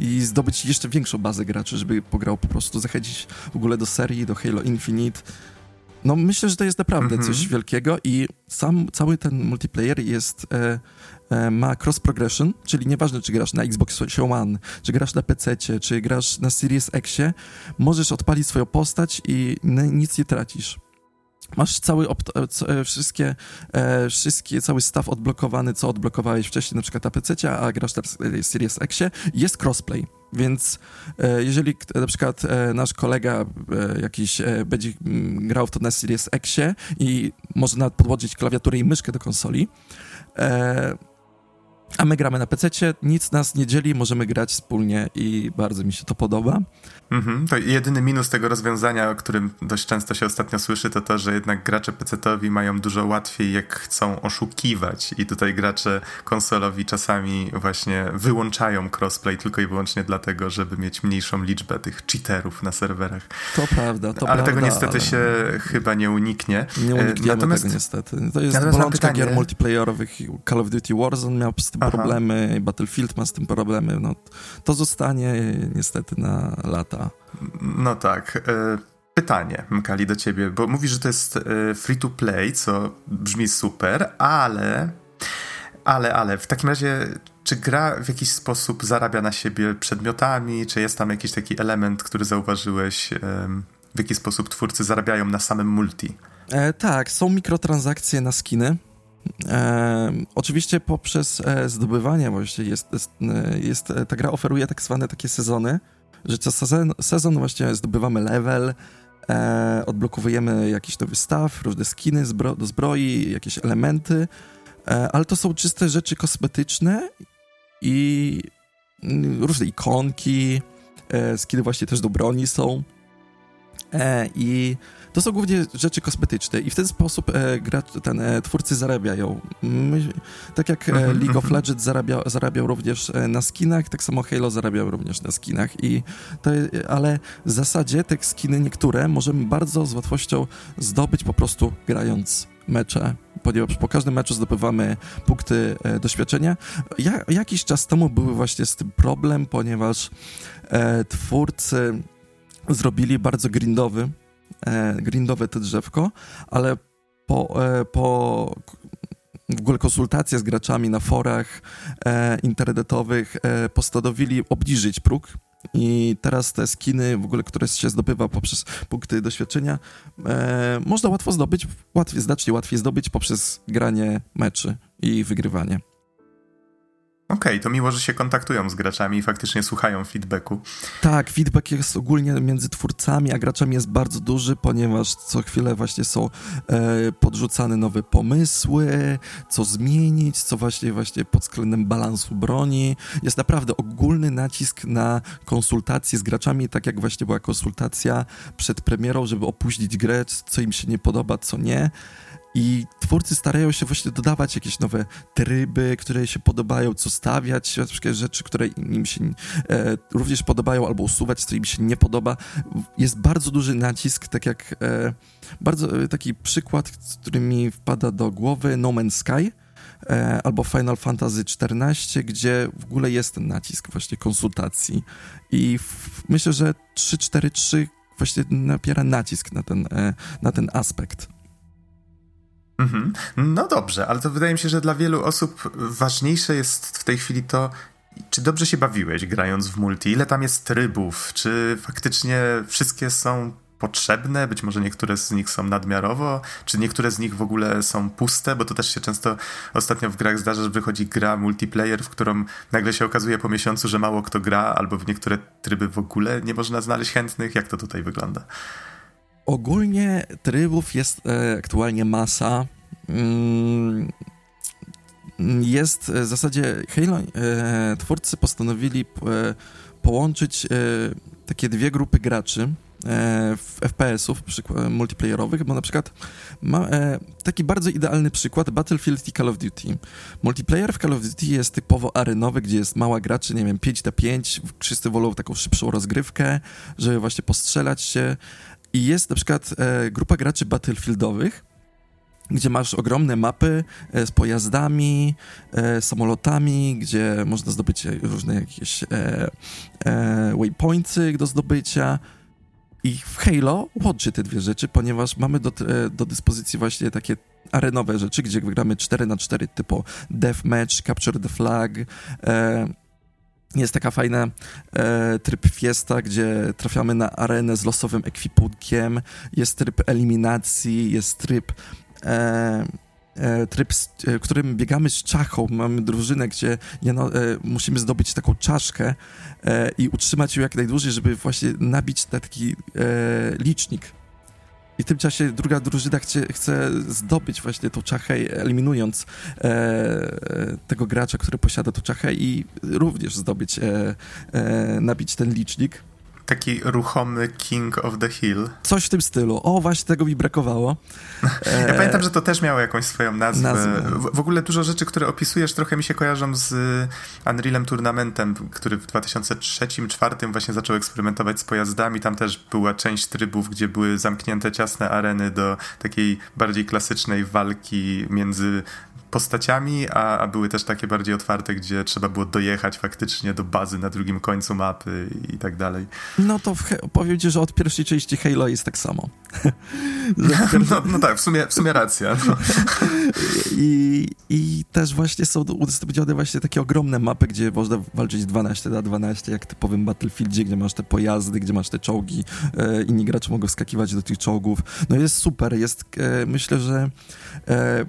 i zdobyć jeszcze większą bazę graczy, żeby pograł po prostu, zachęcić w ogóle do serii, do Halo Infinite. No myślę, że to jest naprawdę -hmm. coś wielkiego i sam cały ten multiplayer jest e, e, ma cross progression, czyli nieważne czy grasz na Xbox One, czy grasz na PC, czy grasz na Series X, możesz odpalić swoją postać i nic nie tracisz masz cały e, e, wszystkie, e, wszystkie, cały staw odblokowany, co odblokowałeś wcześniej, na przykład na PC, a grasz teraz Series X, jest crossplay. Więc jeżeli na przykład nasz kolega jakiś będzie mm, grał w to na Series X i może nawet podłożyć klawiaturę i myszkę do konsoli, a my gramy na PC, nic nas nie dzieli, możemy grać wspólnie i bardzo mi się to podoba. Mhm, to jedyny minus tego rozwiązania, o którym dość często się ostatnio słyszy, to to, że jednak gracze PC-towi mają dużo łatwiej, jak chcą oszukiwać i tutaj gracze konsolowi czasami właśnie wyłączają crossplay tylko i wyłącznie dlatego, żeby mieć mniejszą liczbę tych cheaterów na serwerach. To prawda, to Ale prawda, tego niestety ale... się chyba nie uniknie. Nie unikniemy Natomiast... tego niestety. To jest bolączka pytanie... gier multiplayerowych. Call of Duty Warzone miał z tym Aha. problemy, Battlefield ma z tym problemy. No, to zostanie niestety na lata. No tak. E, pytanie, Mkali, do ciebie, bo mówisz, że to jest e, free to play, co brzmi super, ale, ale, ale w takim razie, czy gra w jakiś sposób zarabia na siebie przedmiotami, czy jest tam jakiś taki element, który zauważyłeś, w jaki sposób twórcy zarabiają na samym multi? E, tak, są mikrotransakcje na skiny. E, oczywiście poprzez e, zdobywanie właśnie jest, jest, jest, ta gra oferuje tak zwane takie sezony, że co sezon, sezon właśnie zdobywamy level, e, odblokowujemy jakiś nowy staw, różne skiny zbro do zbroi, jakieś elementy, e, ale to są czyste rzeczy kosmetyczne i mm, różne ikonki, e, skiny właśnie też do broni są. E, I to są głównie rzeczy kosmetyczne i w ten sposób e, gra, ten, e, twórcy zarabiają. My, tak jak e, mhm, League of mhm. Legends zarabia, zarabiał również e, na skinach, tak samo Halo zarabiał również na skinach. I to, ale w zasadzie te skiny niektóre możemy bardzo z łatwością zdobyć po prostu grając mecze, ponieważ po każdym meczu zdobywamy punkty e, doświadczenia. Ja, jakiś czas temu były właśnie z tym problem, ponieważ e, twórcy zrobili bardzo grindowy, grindowe to drzewko, ale po, e, po w ogóle konsultacje z graczami na forach e, internetowych e, postanowili obniżyć próg i teraz te skiny, w ogóle, które się zdobywa poprzez punkty doświadczenia, e, można łatwo zdobyć, łatwiej, znacznie łatwiej zdobyć poprzez granie meczy i wygrywanie. Okej, okay, to miło, że się kontaktują z graczami i faktycznie słuchają feedbacku. Tak, feedback jest ogólnie między twórcami a graczami jest bardzo duży, ponieważ co chwilę właśnie są e, podrzucane nowe pomysły, co zmienić, co właśnie właśnie pod względem balansu broni. Jest naprawdę ogólny nacisk na konsultacje z graczami, tak jak właśnie była konsultacja przed premierą, żeby opóźnić grę, co im się nie podoba, co nie. I twórcy starają się właśnie dodawać jakieś nowe tryby, które się podobają, co stawiać, rzeczy, które im się e, również podobają, albo usuwać, co im się nie podoba. Jest bardzo duży nacisk, tak jak e, bardzo e, taki przykład, który mi wpada do głowy, No Man's Sky. E, albo Final Fantasy XIV, gdzie w ogóle jest ten nacisk właśnie konsultacji. I w, myślę, że 343 właśnie napiera nacisk na ten, e, na ten aspekt. Mhm. No dobrze, ale to wydaje mi się, że dla wielu osób ważniejsze jest w tej chwili to, czy dobrze się bawiłeś grając w multi, ile tam jest trybów, czy faktycznie wszystkie są potrzebne, być może niektóre z nich są nadmiarowo, czy niektóre z nich w ogóle są puste, bo to też się często ostatnio w grach zdarza, że wychodzi gra multiplayer, w którą nagle się okazuje po miesiącu, że mało kto gra, albo w niektóre tryby w ogóle nie można znaleźć chętnych. Jak to tutaj wygląda? Ogólnie trybów jest e, aktualnie masa. Mm, jest e, w zasadzie Halo, e, twórcy postanowili połączyć takie dwie grupy graczy w FPS-ów multiplayerowych, bo na przykład ma, taki bardzo idealny przykład Battlefield i Call of Duty. Multiplayer w Call of Duty jest typowo arenowy, gdzie jest mała graczy, nie wiem, 5 na 5, wszyscy wolą taką szybszą rozgrywkę, żeby właśnie postrzelać się, i jest na przykład e, grupa graczy battlefieldowych, gdzie masz ogromne mapy e, z pojazdami, e, samolotami, gdzie można zdobyć różne jakieś e, e waypointsy do zdobycia. I w Halo łączy te dwie rzeczy, ponieważ mamy do, e, do dyspozycji właśnie takie arenowe rzeczy, gdzie gramy 4 na 4 typu Deathmatch, Capture the Flag, jest taka fajna e, tryb Fiesta, gdzie trafiamy na arenę z losowym ekwipunkiem, jest tryb eliminacji, jest tryb e, e, tryb, e, którym biegamy z czachą, mamy drużynę, gdzie e, musimy zdobyć taką czaszkę i utrzymać ją jak najdłużej, żeby właśnie nabić taki licznik i w tym czasie druga drużyna chce, chce zdobyć właśnie tą czachę, eliminując e, tego gracza, który posiada tą czachę i również zdobyć, e, e, nabić ten licznik. Taki ruchomy King of the Hill. Coś w tym stylu. O, właśnie tego mi brakowało. E... Ja pamiętam, że to też miało jakąś swoją nazwę. nazwę. W, w, ogóle dużo rzeczy, które opisujesz, trochę mi się kojarzą z Unrealem Tournamentem, który w 2003-2004 właśnie zaczął eksperymentować z pojazdami. Tam też była część trybów, gdzie były zamknięte ciasne areny do takiej bardziej klasycznej walki między postaciami, a, a, były też takie bardziej otwarte, gdzie trzeba było dojechać faktycznie do bazy na drugim końcu mapy i tak dalej. No to powiem ci, że od pierwszej części Halo jest tak samo. no, no, tak, w sumie, w sumie racja. No. I, I też właśnie są udostępnione właśnie takie ogromne mapy, gdzie można walczyć 12 na 12, jak typowym Battlefieldzie, gdzie masz te pojazdy, gdzie masz te czołgi, e, inni gracze mogą skakiwać do tych czołgów. No jest super, jest, e, myślę, że e,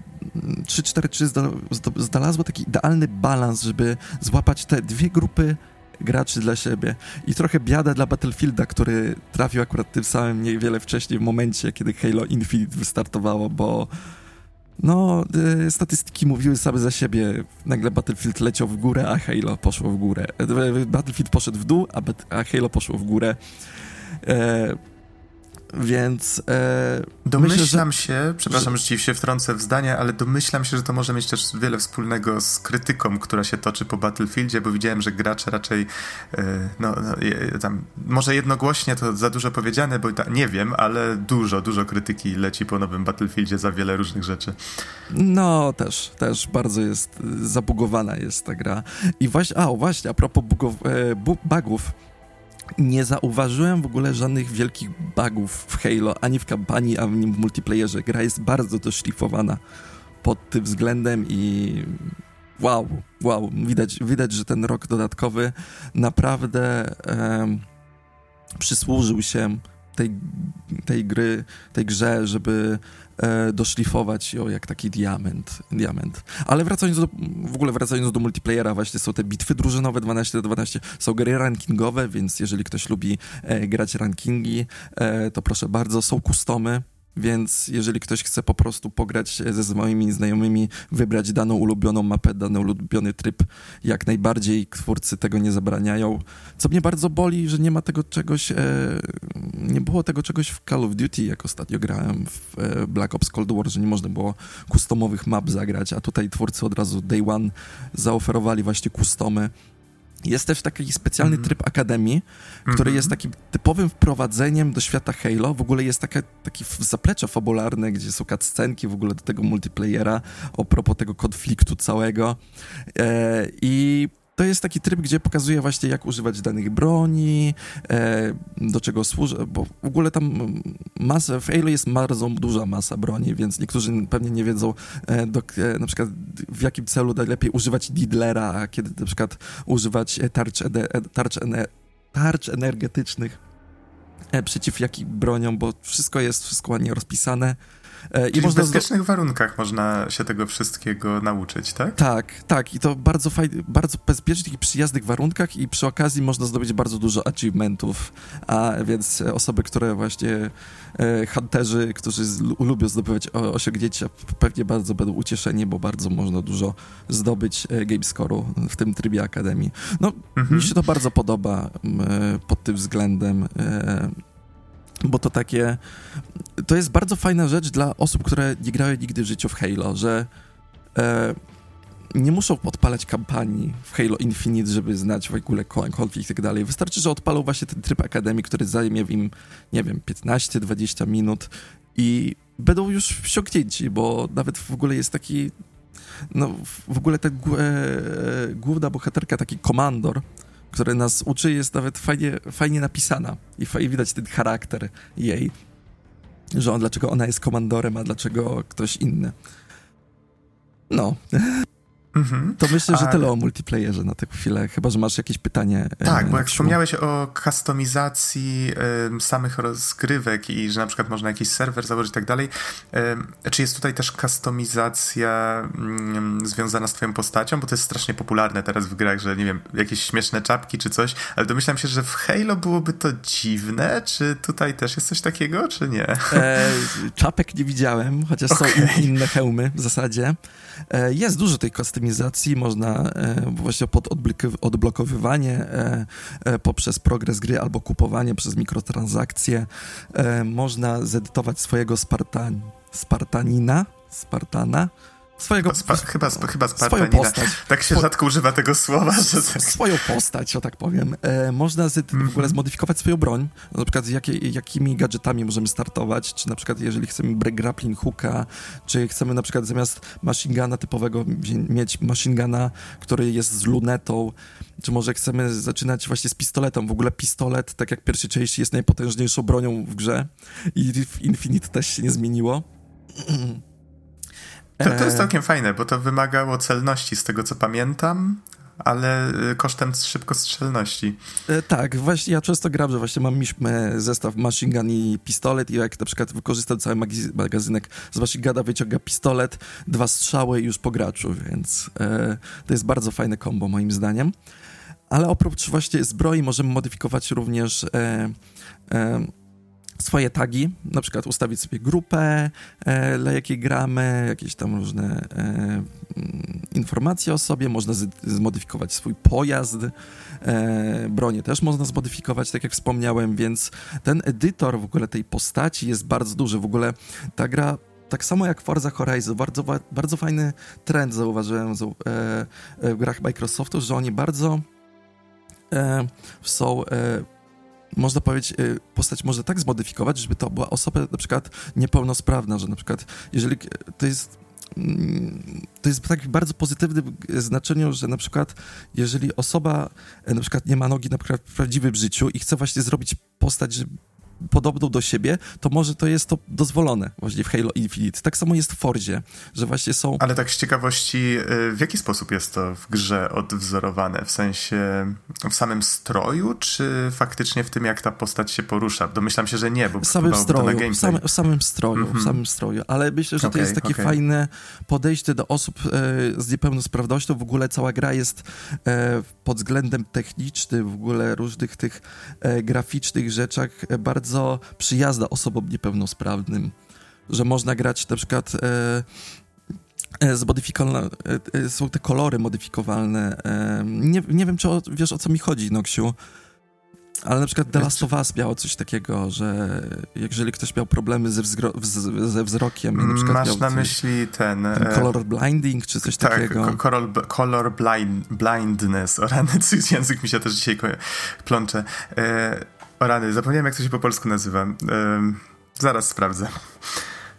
3-4-3 znalazło taki idealny balans, żeby złapać te dwie grupy graczy dla siebie. I trochę biada dla Battlefielda, który trafił akurat tym samym niewiele wcześniej w momencie, kiedy Halo Infinite wystartowało, bo No, y, statystyki mówiły same za siebie. Nagle Battlefield leciał w górę, a Halo poszło w górę. E, Battlefield poszedł w dół, a, a Halo poszło w górę. E, więc. E, domyślam myślę, że, się, przepraszam, że ci się wtrącę w zdanie, ale domyślam się, że to może mieć też wiele wspólnego z krytyką, która się toczy po Battlefieldzie, bo widziałem, że gracze raczej. E, no, no tam, może jednogłośnie to za dużo powiedziane, bo ta, nie wiem, ale dużo, dużo krytyki leci po nowym Battlefieldzie za wiele różnych rzeczy. No, też, też bardzo jest zabugowana jest ta gra. I właśnie, a właśnie, a propos bugow, e, bugów nie zauważyłem w ogóle żadnych wielkich bugów w Halo, ani w kampanii, ani w multiplayerze. Gra jest bardzo doszlifowana pod tym względem i wow, wow, widać, widać że ten rok dodatkowy naprawdę przysłużył się tej, tej gry, tej grze, żeby e, doszlifować ją jak taki diament, diament. Ale wracając do, w ogóle wracając do multiplayera, właśnie są te bitwy drużynowe 12 do 12, są gry rankingowe, więc jeżeli ktoś lubi e, grać rankingi, e, to proszę bardzo, są kustomy, więc jeżeli ktoś chce po prostu pograć ze swoimi znajomymi, wybrać daną ulubioną mapę, dany ulubiony tryb, jak najbardziej twórcy tego nie zabraniają. Co mnie bardzo boli, że nie ma tego czegoś, e, nie było tego czegoś w Call of Duty, jak ostatnio grałem w e, Black Ops Cold War, że nie można było customowych map zagrać, a tutaj twórcy od razu day one zaoferowali właśnie customy jest też taki specjalny mm -hmm. tryb Akademii, który mm -hmm. jest takim typowym wprowadzeniem do świata Halo. W ogóle jest takie, takie zaplecze fabularne, gdzie są cutscenki w ogóle do tego multiplayera, a propos tego konfliktu całego. E, I to jest taki tryb, gdzie pokazuje właśnie, jak używać danych broni, e, do czego służy, bo w ogóle tam masa, w Halo jest bardzo duża masa broni, więc niektórzy pewnie nie wiedzą e, do, e, na przykład w jakim celu najlepiej używać Diddlera, a kiedy na przykład używać tarcz, tarcz, tarcz energetycznych przeciw jakim broniom, bo wszystko jest, wszystko ładnie rozpisane. E, Czyli I można w bezpiecznych zdo... warunkach można się tego wszystkiego nauczyć, tak? Tak, tak. I to bardzo fajnie, bardzo bezpiecznych i przyjaznych warunkach i przy okazji można zdobyć bardzo dużo achievementów, a więc osoby, które właśnie e, hunterzy, którzy lubią zdobywać osiągnięcia, pewnie bardzo będą ucieszeni, bo bardzo można dużo zdobyć e, game score'u w tym trybie Akademii. No, mhm. mi się to bardzo podoba pod tym względem. Bo to takie. To jest bardzo fajna rzecz dla osób, które nie grały nigdy w życiu w Halo, że e, nie muszą odpalać kampanii w Halo Infinite, żeby znać w ogóle konflikt i tak dalej. Wystarczy, że odpalą właśnie ten tryb Akademii, który zajmie im, nie wiem, 15-20 minut i będą już wsiąknięci, bo nawet w ogóle jest taki. No, w ogóle ta e, główna bohaterka, taki komandor, które nas uczy, jest nawet fajnie, fajnie napisana i fajnie widać ten charakter jej, że on, dlaczego ona jest komandorem, a dlaczego ktoś inny. No. Mhm. To myślę, że tyle o multiplayerze na tę chwilę, chyba, że masz jakieś pytanie. E, tak, bo jak wspomniałeś o kustomizacji y, samych rozgrywek i że na przykład można jakiś serwer założyć i tak dalej, y, czy jest tutaj też kustomizacja y, związana z twoją postacią? Bo to jest strasznie popularne teraz w grach, że nie wiem, jakieś śmieszne czapki czy coś, ale domyślam się, że w Halo byłoby to dziwne, czy tutaj też jest coś takiego, czy nie? E, czapek nie widziałem, chociaż okay. są in, inne hełmy w zasadzie. E, jest dużo tej kustomizacji, można e, właśnie pod odblokowywanie e, poprzez progres gry albo kupowanie przez mikrotransakcje. Można zedytować swojego Spartan, Spartanina, Spartana, Swojego, Spa, chyba, chyba swoją postać. Tak się rzadko używa tego słowa. Że tak. Swoją postać, o tak powiem. E, można z, w ogóle zmodyfikować swoją broń. Na przykład jakie, jakimi gadżetami możemy startować, czy na przykład jeżeli chcemy grappling hooka, czy chcemy na przykład zamiast machine guna typowego mieć machine guna, który jest z lunetą, czy może chcemy zaczynać właśnie z pistoletem. W ogóle pistolet, tak jak pierwszy części, jest najpotężniejszą bronią w grze i w Infinite też się nie zmieniło. To, to jest e, całkiem fajne, bo to wymagało celności z tego co pamiętam, ale y, kosztem szybkostrzelności. E, tak, właśnie ja często gram, że właśnie mam zestaw machine gun i pistolet i jak na przykład wykorzystam cały magazynek z machine guna, wyciąga pistolet, dwa strzały i już po graczu, więc e, to jest bardzo fajne kombo moim zdaniem. Ale oprócz właśnie zbroi możemy modyfikować również e, e, swoje tagi, na przykład ustawić sobie grupę, e, dla jakiej gramy, jakieś tam różne e, mm, informacje o sobie, można zmodyfikować swój pojazd, e, bronię też można zmodyfikować, tak jak wspomniałem, więc ten edytor w ogóle tej postaci jest bardzo duży. W ogóle ta gra tak samo jak Forza Horizon, bardzo, bardzo fajny trend zauważyłem w, e, w grach Microsoftu, że oni bardzo e, są e, można powiedzieć, y, postać może tak zmodyfikować, żeby to była osoba na przykład niepełnosprawna, że na przykład jeżeli to jest mm, to jest tak bardzo pozytywne znaczeniu, że na przykład jeżeli osoba na przykład nie ma nogi na przykład w prawdziwym życiu i chce właśnie zrobić postać, podobną do siebie, to może to jest to dozwolone właśnie w Halo Infinite. Tak samo jest w Forzie, że właśnie są... Ale tak z ciekawości, y, w jaki sposób jest to w grze odwzorowane? W sensie w samym stroju, czy faktycznie w tym, jak ta postać się porusza? Domyślam się, że nie, bo w samym stroju, w, same, w samym stroju, mm -hmm. w mhm. samym stroju, ale myślę, że okay, to jest takie okay. fajne podejście do osób e, z niepełnosprawnością. W ogóle cała gra jest e, pod względem technicznym, w ogóle różnych tych e, graficznych rzeczach e, bardzo bardzo przyjazna osobom niepełnosprawnym, że można grać na przykład e, e, zmodyfikowalne, e, są te kolory modyfikowalne. Nie, nie wiem, czy o, wiesz o co mi chodzi, Noksiu. Ale na przykład The Last of Us miało coś takiego, że jeżeli ktoś miał problemy ze, wzro ze wzrokiem... Na przykład Masz na myśli ten... ten color blinding, czy coś tak, takiego? Tak, color, color blind, blindness. O rany, język mi się też dzisiaj plącze. E, o rany, zapomniałem jak to się po polsku nazywa. zaraz sprawdzę.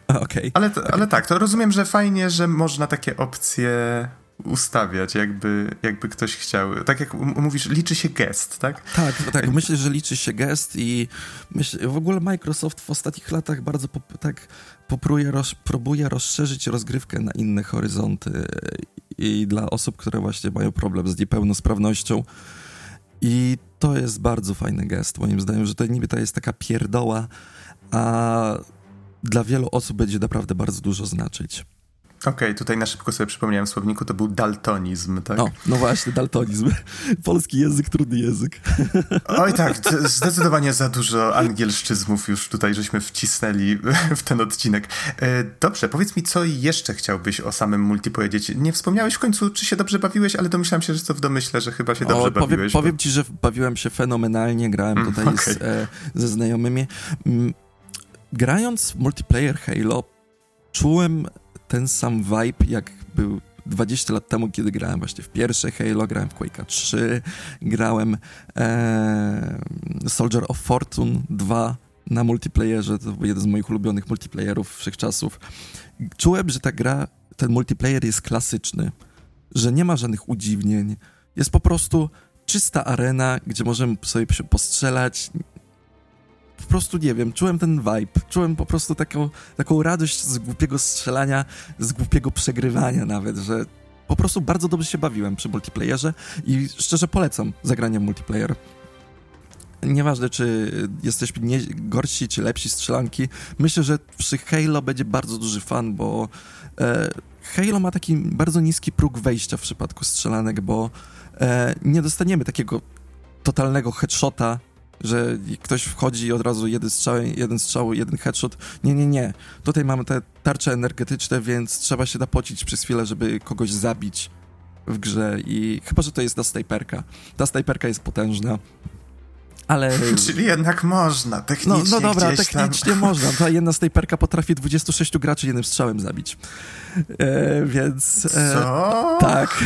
Okay. Ale, ale tak, to rozumiem, że fajnie, że można takie opcje ustawiać, jakby, jakby ktoś chciał. Tak jak mówisz, liczy się gest, tak? Tak, tak. Myślę, że liczy się gest i myślę, w ogóle Microsoft w ostatnich latach bardzo pop, tak popróbuje, roz, próbuje rozszerzyć rozgrywkę na inne horyzonty i dla osób, które właśnie mają problem z niepełnosprawnością. I to jest bardzo fajny gest, moim zdaniem, że to niby to jest taka pierdoła, a dla wielu osób będzie naprawdę bardzo dużo znaczyć. Okej, okay, tutaj na szybko sobie przypomniałem w słowniku, to był daltonizm, tak? O, no właśnie, daltonizm. Polski język, trudny język. Oj tak, zdecydowanie za dużo angielszczyzmów już tutaj żeśmy wcisnęli w ten odcinek. E, dobrze, powiedz mi, co jeszcze chciałbyś o samym multi powiedzieć? Nie wspomniałeś w końcu, czy się dobrze bawiłeś, ale domyślam się, że to w domyśle, że chyba się dobrze o, powiem, bawiłeś. Powiem bo... ci, że bawiłem się fenomenalnie, grałem mm, tutaj okay. z, e, ze znajomymi. Mm, grając multiplayer Halo, czułem ten sam vibe, jak był 20 lat temu, kiedy grałem właśnie w pierwsze Halo, grałem w Quake'a 3, grałem e, Soldier of Fortune 2 na multiplayerze, to był jeden z moich ulubionych multiplayerów wszechczasów. Czułem, że ta gra, ten multiplayer jest klasyczny, że nie ma żadnych udziwnień, jest po prostu czysta arena, gdzie możemy sobie postrzelać, po prostu, nie wiem, czułem ten vibe, czułem po prostu taką, taką radość z głupiego strzelania, z głupiego przegrywania nawet, że po prostu bardzo dobrze się bawiłem przy multiplayerze i szczerze polecam zagranie multiplayer. Nieważne, czy jesteśmy nie, gorsi, czy lepsi strzelanki, myślę, że przy Halo będzie bardzo duży fan, bo e, Halo ma taki bardzo niski próg wejścia w przypadku strzelanek, bo e, nie dostaniemy takiego totalnego headshota że ktoś wchodzi i od razu jeden strzał, jeden strzał, jeden headshot. Nie, nie, nie. Tutaj mamy te tarcze energetyczne, więc trzeba się napocić przez chwilę, żeby kogoś zabić w grze i chyba, że to jest ta snajperka. Ta snajperka jest potężna. Ale... Czyli jednak można, technicznie No, no dobra, technicznie tam... można. Ta jedna snajperka potrafi 26 graczy jednym strzałem zabić. E, więc... E, Co? Tak.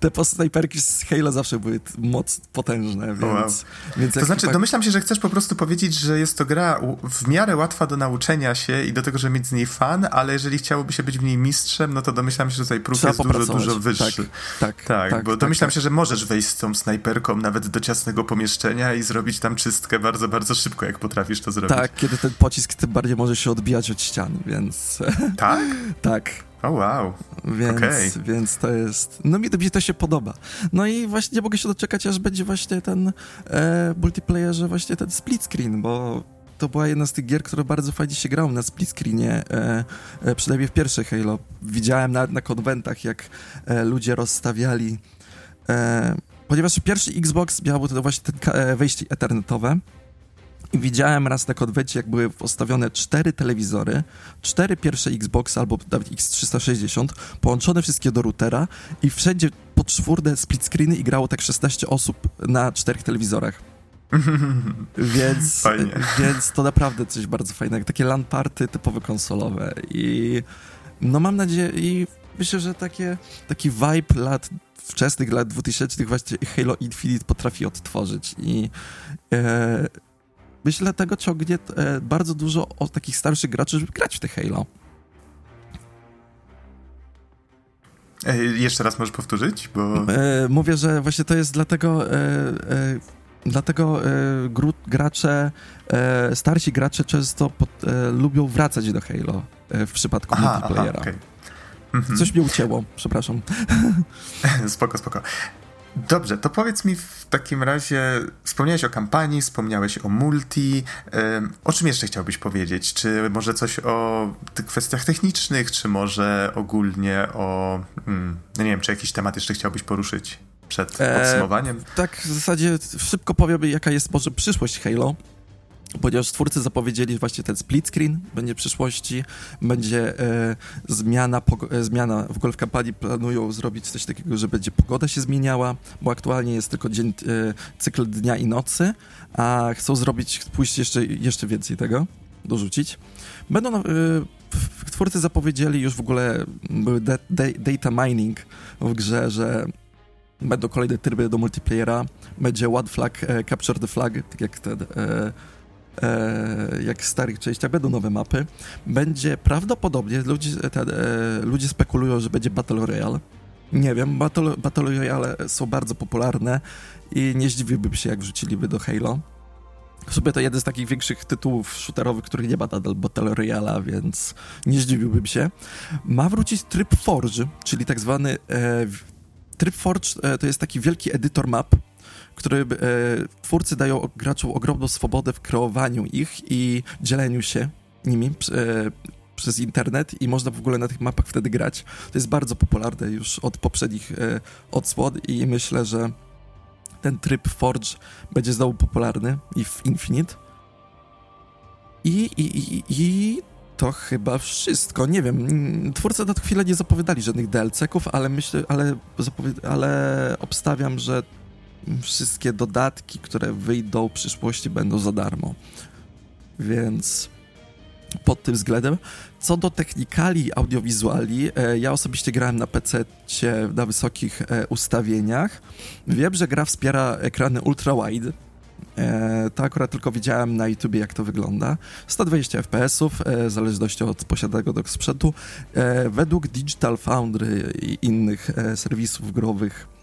Te snajperki z Halo zawsze były moc potężne, więc... Wow. więc to znaczy, domyślam się, że chcesz po prostu powiedzieć, że jest to gra w miarę łatwa do nauczenia się i do tego, żeby mieć z niej fan, ale jeżeli chciałoby się być w niej mistrzem, no to domyślam się, że tutaj próg Trzeba jest dużo, dużo wyższy. Tak, tak, tak, tak bo tak, domyślam tak. się, że możesz wejść z tą snajperką nawet do ciasnego pomieszczenia i zrobić tam czystkę bardzo, bardzo szybko, jak potrafisz to zrobić. Tak, kiedy ten pocisk tym bardziej może się odbijać od ścian, więc... Tak? tak. O oh, wow. Więc, okay. więc to jest. No mi, mi to się podoba. No i właśnie nie mogę się doczekać, aż będzie właśnie ten e, multiplayerze, właśnie ten split screen, bo to była jedna z tych gier, które bardzo fajnie się grało na split screenie, e, e, przynajmniej w pierwszej Halo. Widziałem nawet na konwentach, jak e, ludzie rozstawiali. Ponieważ pierwszy Xbox miał to właśnie ten e, wejście ethernetowe I widziałem raz na konwencie, jak były postawione cztery telewizory, cztery pierwsze Xbox albo nawet X360, połączone wszystkie do routera i wszędzie po czwórne split screeny i grało tak 16 osób na czterech telewizorach. więc, więc to naprawdę coś bardzo fajnego. Takie LAN party typowe konsolowe i no mam nadzieję i myślę, że takie, taki vibe lat wczesnych lat 2000 właśnie Halo Infinite potrafi odtworzyć i e, myślę, tego ciągnie e, bardzo dużo o takich starszych graczy, żeby grać w te Halo. E, jeszcze raz możesz powtórzyć, bo... E, mówię, że właśnie to jest dlatego... E, e, dlatego gru, gracze, starsi gracze często pod, lubią wracać do Halo w przypadku aha, multiplayera. Aha, okay. Mhm. Coś mnie ucięło, przepraszam. spoko, spoko. Dobrze, to powiedz mi w takim razie, wspomniałeś o kampanii, wspomniałeś o multi, o czym jeszcze chciałbyś powiedzieć? Czy może coś o tych kwestiach technicznych, czy może ogólnie o, hmm, no nie wiem, czy jakiś temat jeszcze chciałbyś poruszyć przed e, podsumowaniem? Tak, w zasadzie szybko powiem, jaka jest może przyszłość Halo ponieważ twórcy zapowiedzieli właśnie ten split screen będzie w przyszłości, będzie e, zmiana, e, zmiana, w ogóle w kampanii planują zrobić coś takiego, że będzie pogoda się zmieniała, bo aktualnie jest tylko dzień, e, cykl dnia i nocy, a chcą zrobić, pójść jeszcze, jeszcze więcej tego, dorzucić. Będą, e, twórcy zapowiedzieli już w ogóle, były de, de, data mining w grze, że będą kolejne tryby do multiplayera, będzie one flag, e, capture the flag, tak jak ten... E, jak w starych częściach będą nowe mapy. Będzie prawdopodobnie, ludzie, te, e, ludzie spekulują, że będzie Battle Royale. Nie wiem, Battle, Battle Royale są bardzo popularne i nie zdziwiłbym się, jak wrzuciliby do Halo. W sumie to jeden z takich większych tytułów shooterowych, których nie ma nadal Battle Royale, więc nie zdziwiłbym się. Ma wrócić tryb Forge, czyli tak zwany... E, tryb Forge e, to jest taki wielki edytor map, który e, twórcy dają graczom ogromną swobodę w kreowaniu ich i dzieleniu się nimi e, przez internet i można w ogóle na tych mapach wtedy grać. To jest bardzo popularne już od poprzednich e, odsłon i myślę, że ten tryb Forge będzie znowu popularny i w Infinite. I, i, i, i to chyba wszystko. Nie wiem, twórcy na chwilę nie zapowiadali żadnych DLC-ków, ale myślę, ale, ale obstawiam, że wszystkie dodatki, które wyjdą w przyszłości, będą za darmo. Więc pod tym względem. Co do technikali audiowizuali, e, ja osobiście grałem na PC na wysokich e, ustawieniach. Wiem, że gra wspiera ekrany ultra-wide. E, to akurat tylko widziałem na YouTubie, jak to wygląda. 120 fps, w zależności od posiadanego sprzętu. Według Digital Foundry i innych serwisów growych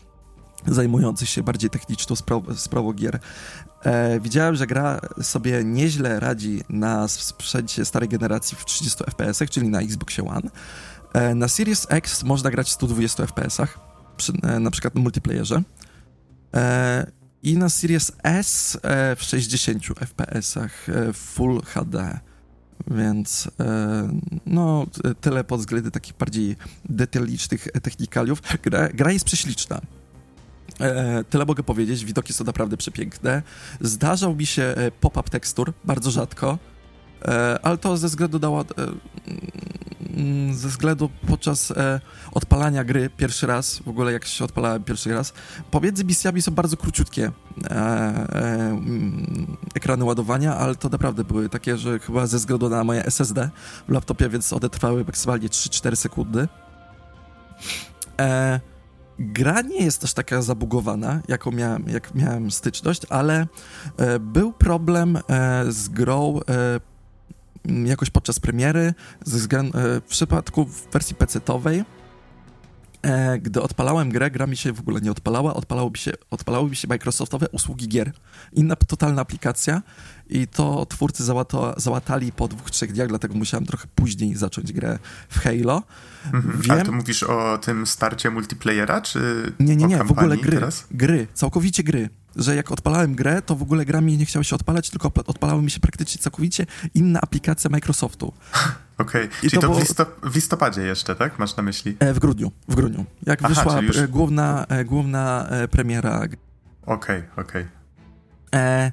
zajmujących się bardziej techniczną sprawą, sprawą gier. E, widziałem, że gra sobie nieźle radzi na sprzęcie starej generacji w 30 fps, czyli na Xboxie One. E, na Series X można grać w 120 fps, e, na przykład na multiplayerze. E, I na Series S e, w 60 fps, e, Full HD. Więc no, tyle pod względem takich bardziej detalicznych technikaliów. Gra, gra jest prześliczna. E, tyle mogę powiedzieć, widoki są naprawdę przepiękne. Zdarzał mi się e, pop-up tekstur, bardzo rzadko, e, ale to ze względu na, mm, ze względu podczas odpalania gry pierwszy raz, w ogóle jak się odpalałem pierwszy raz, pomiędzy misjami są bardzo króciutkie mm, ekrany ładowania, ale to naprawdę były takie, że chyba ze względu na moje SSD w laptopie, więc one trwały maksymalnie 3-4 sekundy. E, Gra nie jest też taka zabugowana, jaką miałem, jak miałem styczność, ale e, był problem e, z grą e, jakoś podczas premiery, ze e, w przypadku w wersji PC-owej e, gdy odpalałem grę, gra mi się w ogóle nie odpalała, odpalały się, odpalały mi się Microsoftowe usługi gier. Inna totalna aplikacja i to twórcy załatali po dwóch, trzech dniach, dlatego musiałem trochę później zacząć grę w Halo. Mhm. Wiem... A to mówisz o tym starcie multiplayera, czy Nie, nie, nie, w ogóle gry, teraz? gry, całkowicie gry. Że jak odpalałem grę, to w ogóle gra mi nie chciała się odpalać, tylko odpalały mi się praktycznie całkowicie inna aplikacja Microsoftu. Okej, okay. czyli to, to było... w, listop w, listopadzie jeszcze, tak? Masz na myśli? E, w grudniu, w grudniu. Jak Aha, wyszła już... E, główna, e, główna e, premiera. Okej, okay, okej. Okay.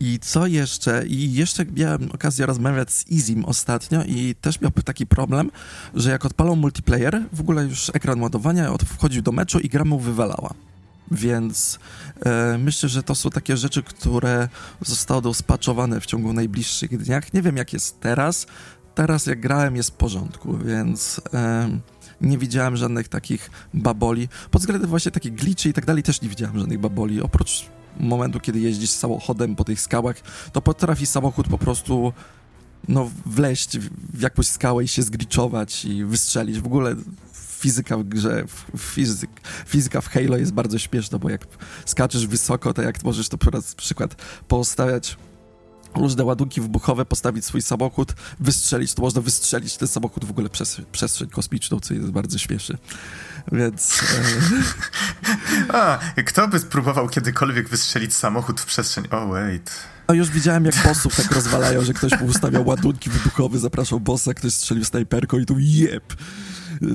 I co jeszcze? I jeszcze miałem okazję rozmawiać z Izim ostatnio i też miał taki problem, że jak odpalał multiplayer, w ogóle już ekran ładowania, wchodził do meczu i gra mu wywalała. Więc e, myślę, że to są takie rzeczy, które zostały spaczowane w ciągu najbliższych dniach. Nie wiem, jak jest teraz. Teraz, jak grałem, jest w porządku, więc e, nie widziałem żadnych takich baboli. Pod względem właśnie takich glitchy i tak dalej też nie widziałem żadnych baboli. Oprócz momentu, kiedy jeździsz samochodem po tych skałach, to potrafi samochód po prostu no, wleść w jakąś skałę i się zgliczować i wystrzelić. W ogóle fizyka w grze, fizyk, fizyka w Halo jest bardzo śmieszna, bo jak skaczesz wysoko, to jak możesz to na przykład postawiać różne ładunki wybuchowe, postawić swój samochód, wystrzelić, to można wystrzelić ten samochód w ogóle przez przestrzeń kosmiczną, co jest bardzo śmieszne. Więc... E... A, kto by spróbował kiedykolwiek wystrzelić samochód w przestrzeń? Oh, wait. No już widziałem, jak bossów tak rozwalają, że ktoś ustawiał ładunki wybuchowe, zapraszał bossa, ktoś strzelił snajperką i tu jeb!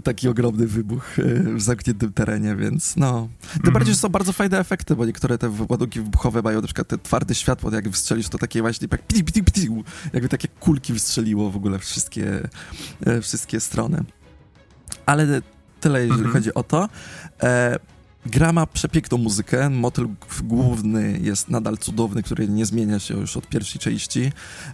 Taki ogromny wybuch e, w zamkniętym terenie, więc no. Tym mm. bardziej, że są bardzo fajne efekty, bo niektóre te ładunki wybuchowe mają na przykład te twarde światło, jak wystrzelisz, to takie właśnie jak piti, piti, piti, jakby takie kulki wystrzeliło w ogóle wszystkie, e, wszystkie strony. Ale tyle, jeżeli mm -hmm. chodzi o to. E, Gra ma przepiękną muzykę, motyl główny jest nadal cudowny, który nie zmienia się już od pierwszej części.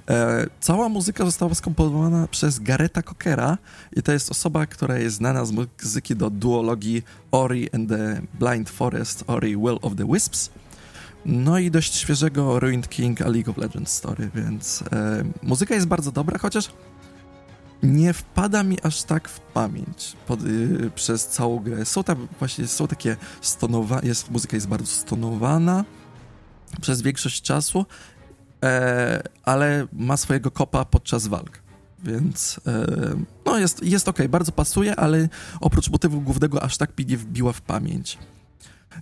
E, cała muzyka została skomponowana przez Gareta Cockera i to jest osoba, która jest znana z muzyki do duologii Ori and the Blind Forest, Ori Will of the Wisps. No i dość świeżego Ruined King, a League of Legends Story, więc e, muzyka jest bardzo dobra, chociaż nie wpada mi aż tak w pamięć pod, yy, przez całą grę. Są tam właśnie, są takie stonowane, jest, muzyka jest bardzo stonowana przez większość czasu, e, ale ma swojego kopa podczas walk. Więc e, no jest, jest ok, bardzo pasuje, ale oprócz motywu głównego aż tak mi nie wbiła w pamięć.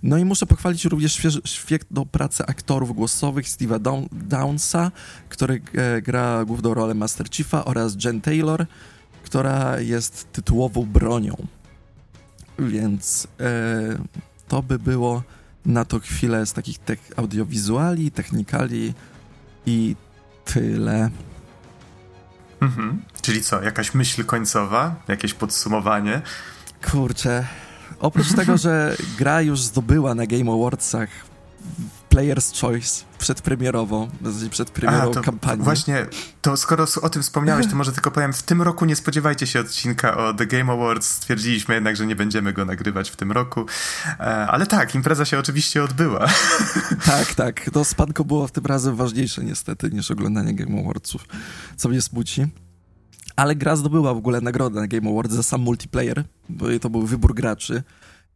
No i muszę pochwalić również świetną pracę aktorów głosowych Steve'a Downsa, który e, gra główną rolę Master Chiefa oraz Jen Taylor, która jest tytułową bronią. Więc e, to by było na to chwilę z takich te audiowizuali, technikali i tyle. Mhm. Czyli co, jakaś myśl końcowa, jakieś podsumowanie? Kurczę, Oprócz tego, że gra już zdobyła na Game Awardsach Player's Choice przedpremierowo, przedpremierową A, kampanię. Właśnie, to skoro o tym wspomniałeś, to może tylko powiem, w tym roku nie spodziewajcie się odcinka o The Game Awards. Stwierdziliśmy jednak, że nie będziemy go nagrywać w tym roku. E, ale tak, impreza się oczywiście odbyła. Tak, tak. To spanko było w tym razem ważniejsze niestety niż oglądanie Game Awardsów, co mnie smuci. Ale gra zdobyła w ogóle nagrodę na Game Awards za sam multiplayer, bo to był wybór graczy.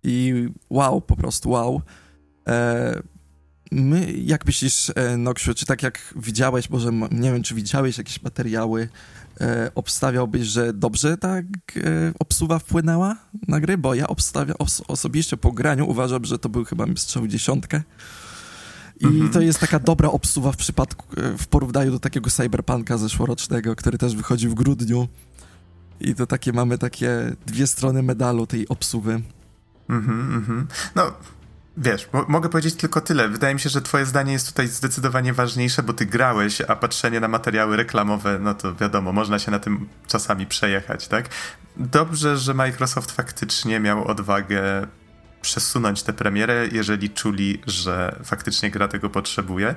I wow, po prostu wow. E, my, jak myślisz, e, Noksiu, czy tak jak widziałeś, może nie wiem, czy widziałeś jakieś materiały, e, obstawiałbyś, że dobrze ta e, obsuwa wpłynęła na gry? Bo ja obstawiam, os osobiście po graniu uważam, że to był chyba strzał dziesiątkę. I -hmm. to jest taka dobra obsuwa w przypadku, e, w porównaniu do takiego cyberpunka zeszłorocznego, który też wychodzi w grudniu. I to takie mamy takie dwie strony medalu tej obsuwy. Mhm, mhm. no, wiesz, mogę powiedzieć tylko tyle. Wydaje mi się, że twoje zdanie jest tutaj zdecydowanie ważniejsze, bo ty grałeś, a patrzenie na materiały reklamowe, no to wiadomo, można się na tym czasami przejechać, tak? Dobrze, że Microsoft faktycznie miał odwagę przesunąć tę premierę, jeżeli czuli, że faktycznie gra tego potrzebuje.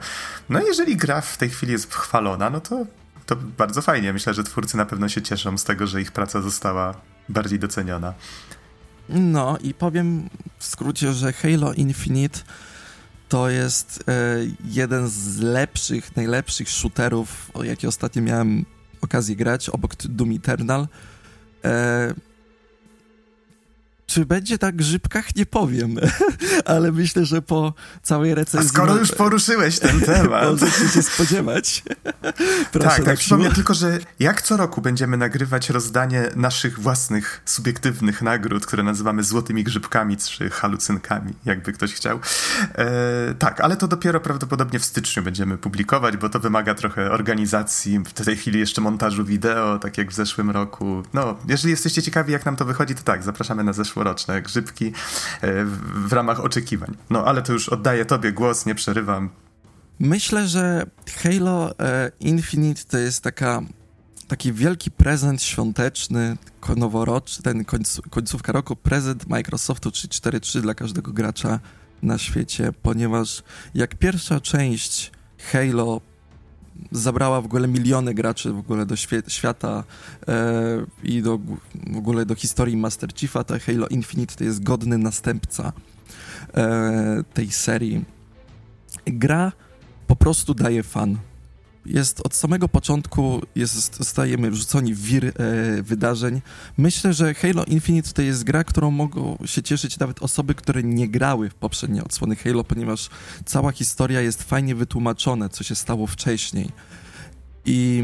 No jeżeli gra w tej chwili jest chwalona, no to, to bardzo fajnie. Myślę, że twórcy na pewno się cieszą z tego, że ich praca została bardziej doceniona. No i powiem w skrócie, że Halo Infinite to jest e, jeden z lepszych, najlepszych shooterów, o jakie ostatnio miałem okazję grać, obok Doom Eternal. E, czy będzie tak grzybkach, nie powiem, ale myślę, że po całej recenzji... A skoro już poruszyłeś ten temat... Możecie się spodziewać. Proszę tak, tak, przypomnę tylko, że jak co roku będziemy nagrywać rozdanie naszych własnych, subiektywnych nagród, które nazywamy złotymi grzybkami czy halucynkami, jakby ktoś chciał. E, tak, ale to dopiero prawdopodobnie w styczniu będziemy publikować, bo to wymaga trochę organizacji, w tej chwili jeszcze montażu wideo, tak jak w zeszłym roku. No, jeżeli jesteście ciekawi, jak nam to wychodzi, to tak, zapraszamy na zeszły zeszłoroczne grzybki e, w ramach oczekiwań. No ale to już oddaję tobie głos, nie przerywam. Myślę, że Halo e, Infinite to jest taka, taki wielki prezent świąteczny, noworoczny, ten końcówka roku, prezent Microsoftu 343 dla każdego gracza na świecie, ponieważ jak pierwsza część Halo zabrała w ogóle miliony graczy w ogóle do świata e, i do, w ogóle do historii Master Chiefa, to Halo Infinite to jest godny następca e, tej serii. Gra po prostu daje fan. Jest od samego początku, jest, zostajemy wrzuconi w wir e, wydarzeń. Myślę, że Halo Infinite to jest gra, którą mogą się cieszyć nawet osoby, które nie grały w poprzednie odsłony Halo, ponieważ cała historia jest fajnie wytłumaczone, co się stało wcześniej. I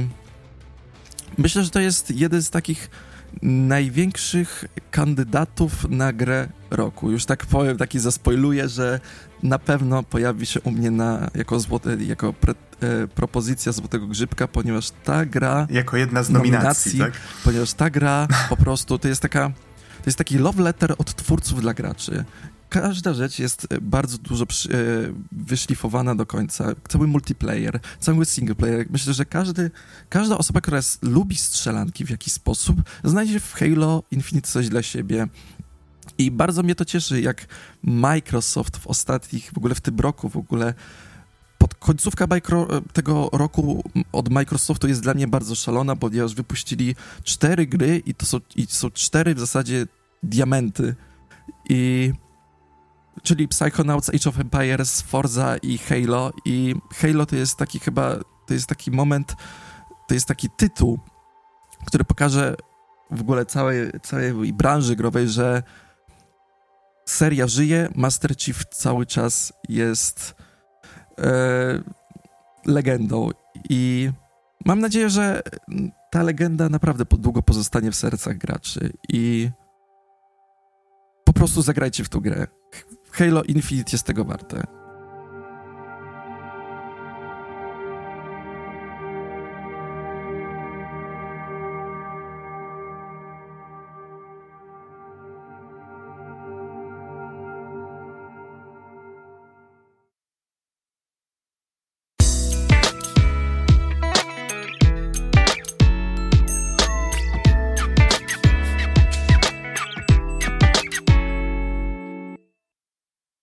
myślę, że to jest jeden z takich największych kandydatów na grę roku. Już tak powiem, taki zaspoiluję, że na pewno pojawi się u mnie na, jako, złote, jako pre, e, propozycja Złotego Grzybka, ponieważ ta gra... Jako jedna z nominacji, nominacji tak? Ponieważ ta gra po prostu to jest taka... To jest taki love letter od twórców dla graczy każda rzecz jest e, bardzo dużo przy, e, wyszlifowana do końca. Cały multiplayer, cały single player. Myślę, że każdy, każda osoba, która jest, lubi strzelanki w jakiś sposób, znajdzie w Halo Infinite coś dla siebie. I bardzo mnie to cieszy, jak Microsoft w ostatnich, w ogóle w tym roku, w ogóle pod końcówka e, tego roku od Microsoftu jest dla mnie bardzo szalona, ponieważ wypuścili cztery gry i to są, i są cztery w zasadzie diamenty. I czyli Psychonauts, Age of Empires, Forza i Halo. I Halo to jest taki chyba, to jest taki moment, to jest taki tytuł, który pokaże w ogóle całej, całej branży growej, że seria żyje, Master Chief cały czas jest e, legendą i mam nadzieję, że ta legenda naprawdę długo pozostanie w sercach graczy i po prostu zagrajcie w tą grę. Halo Infinite jest tego warte.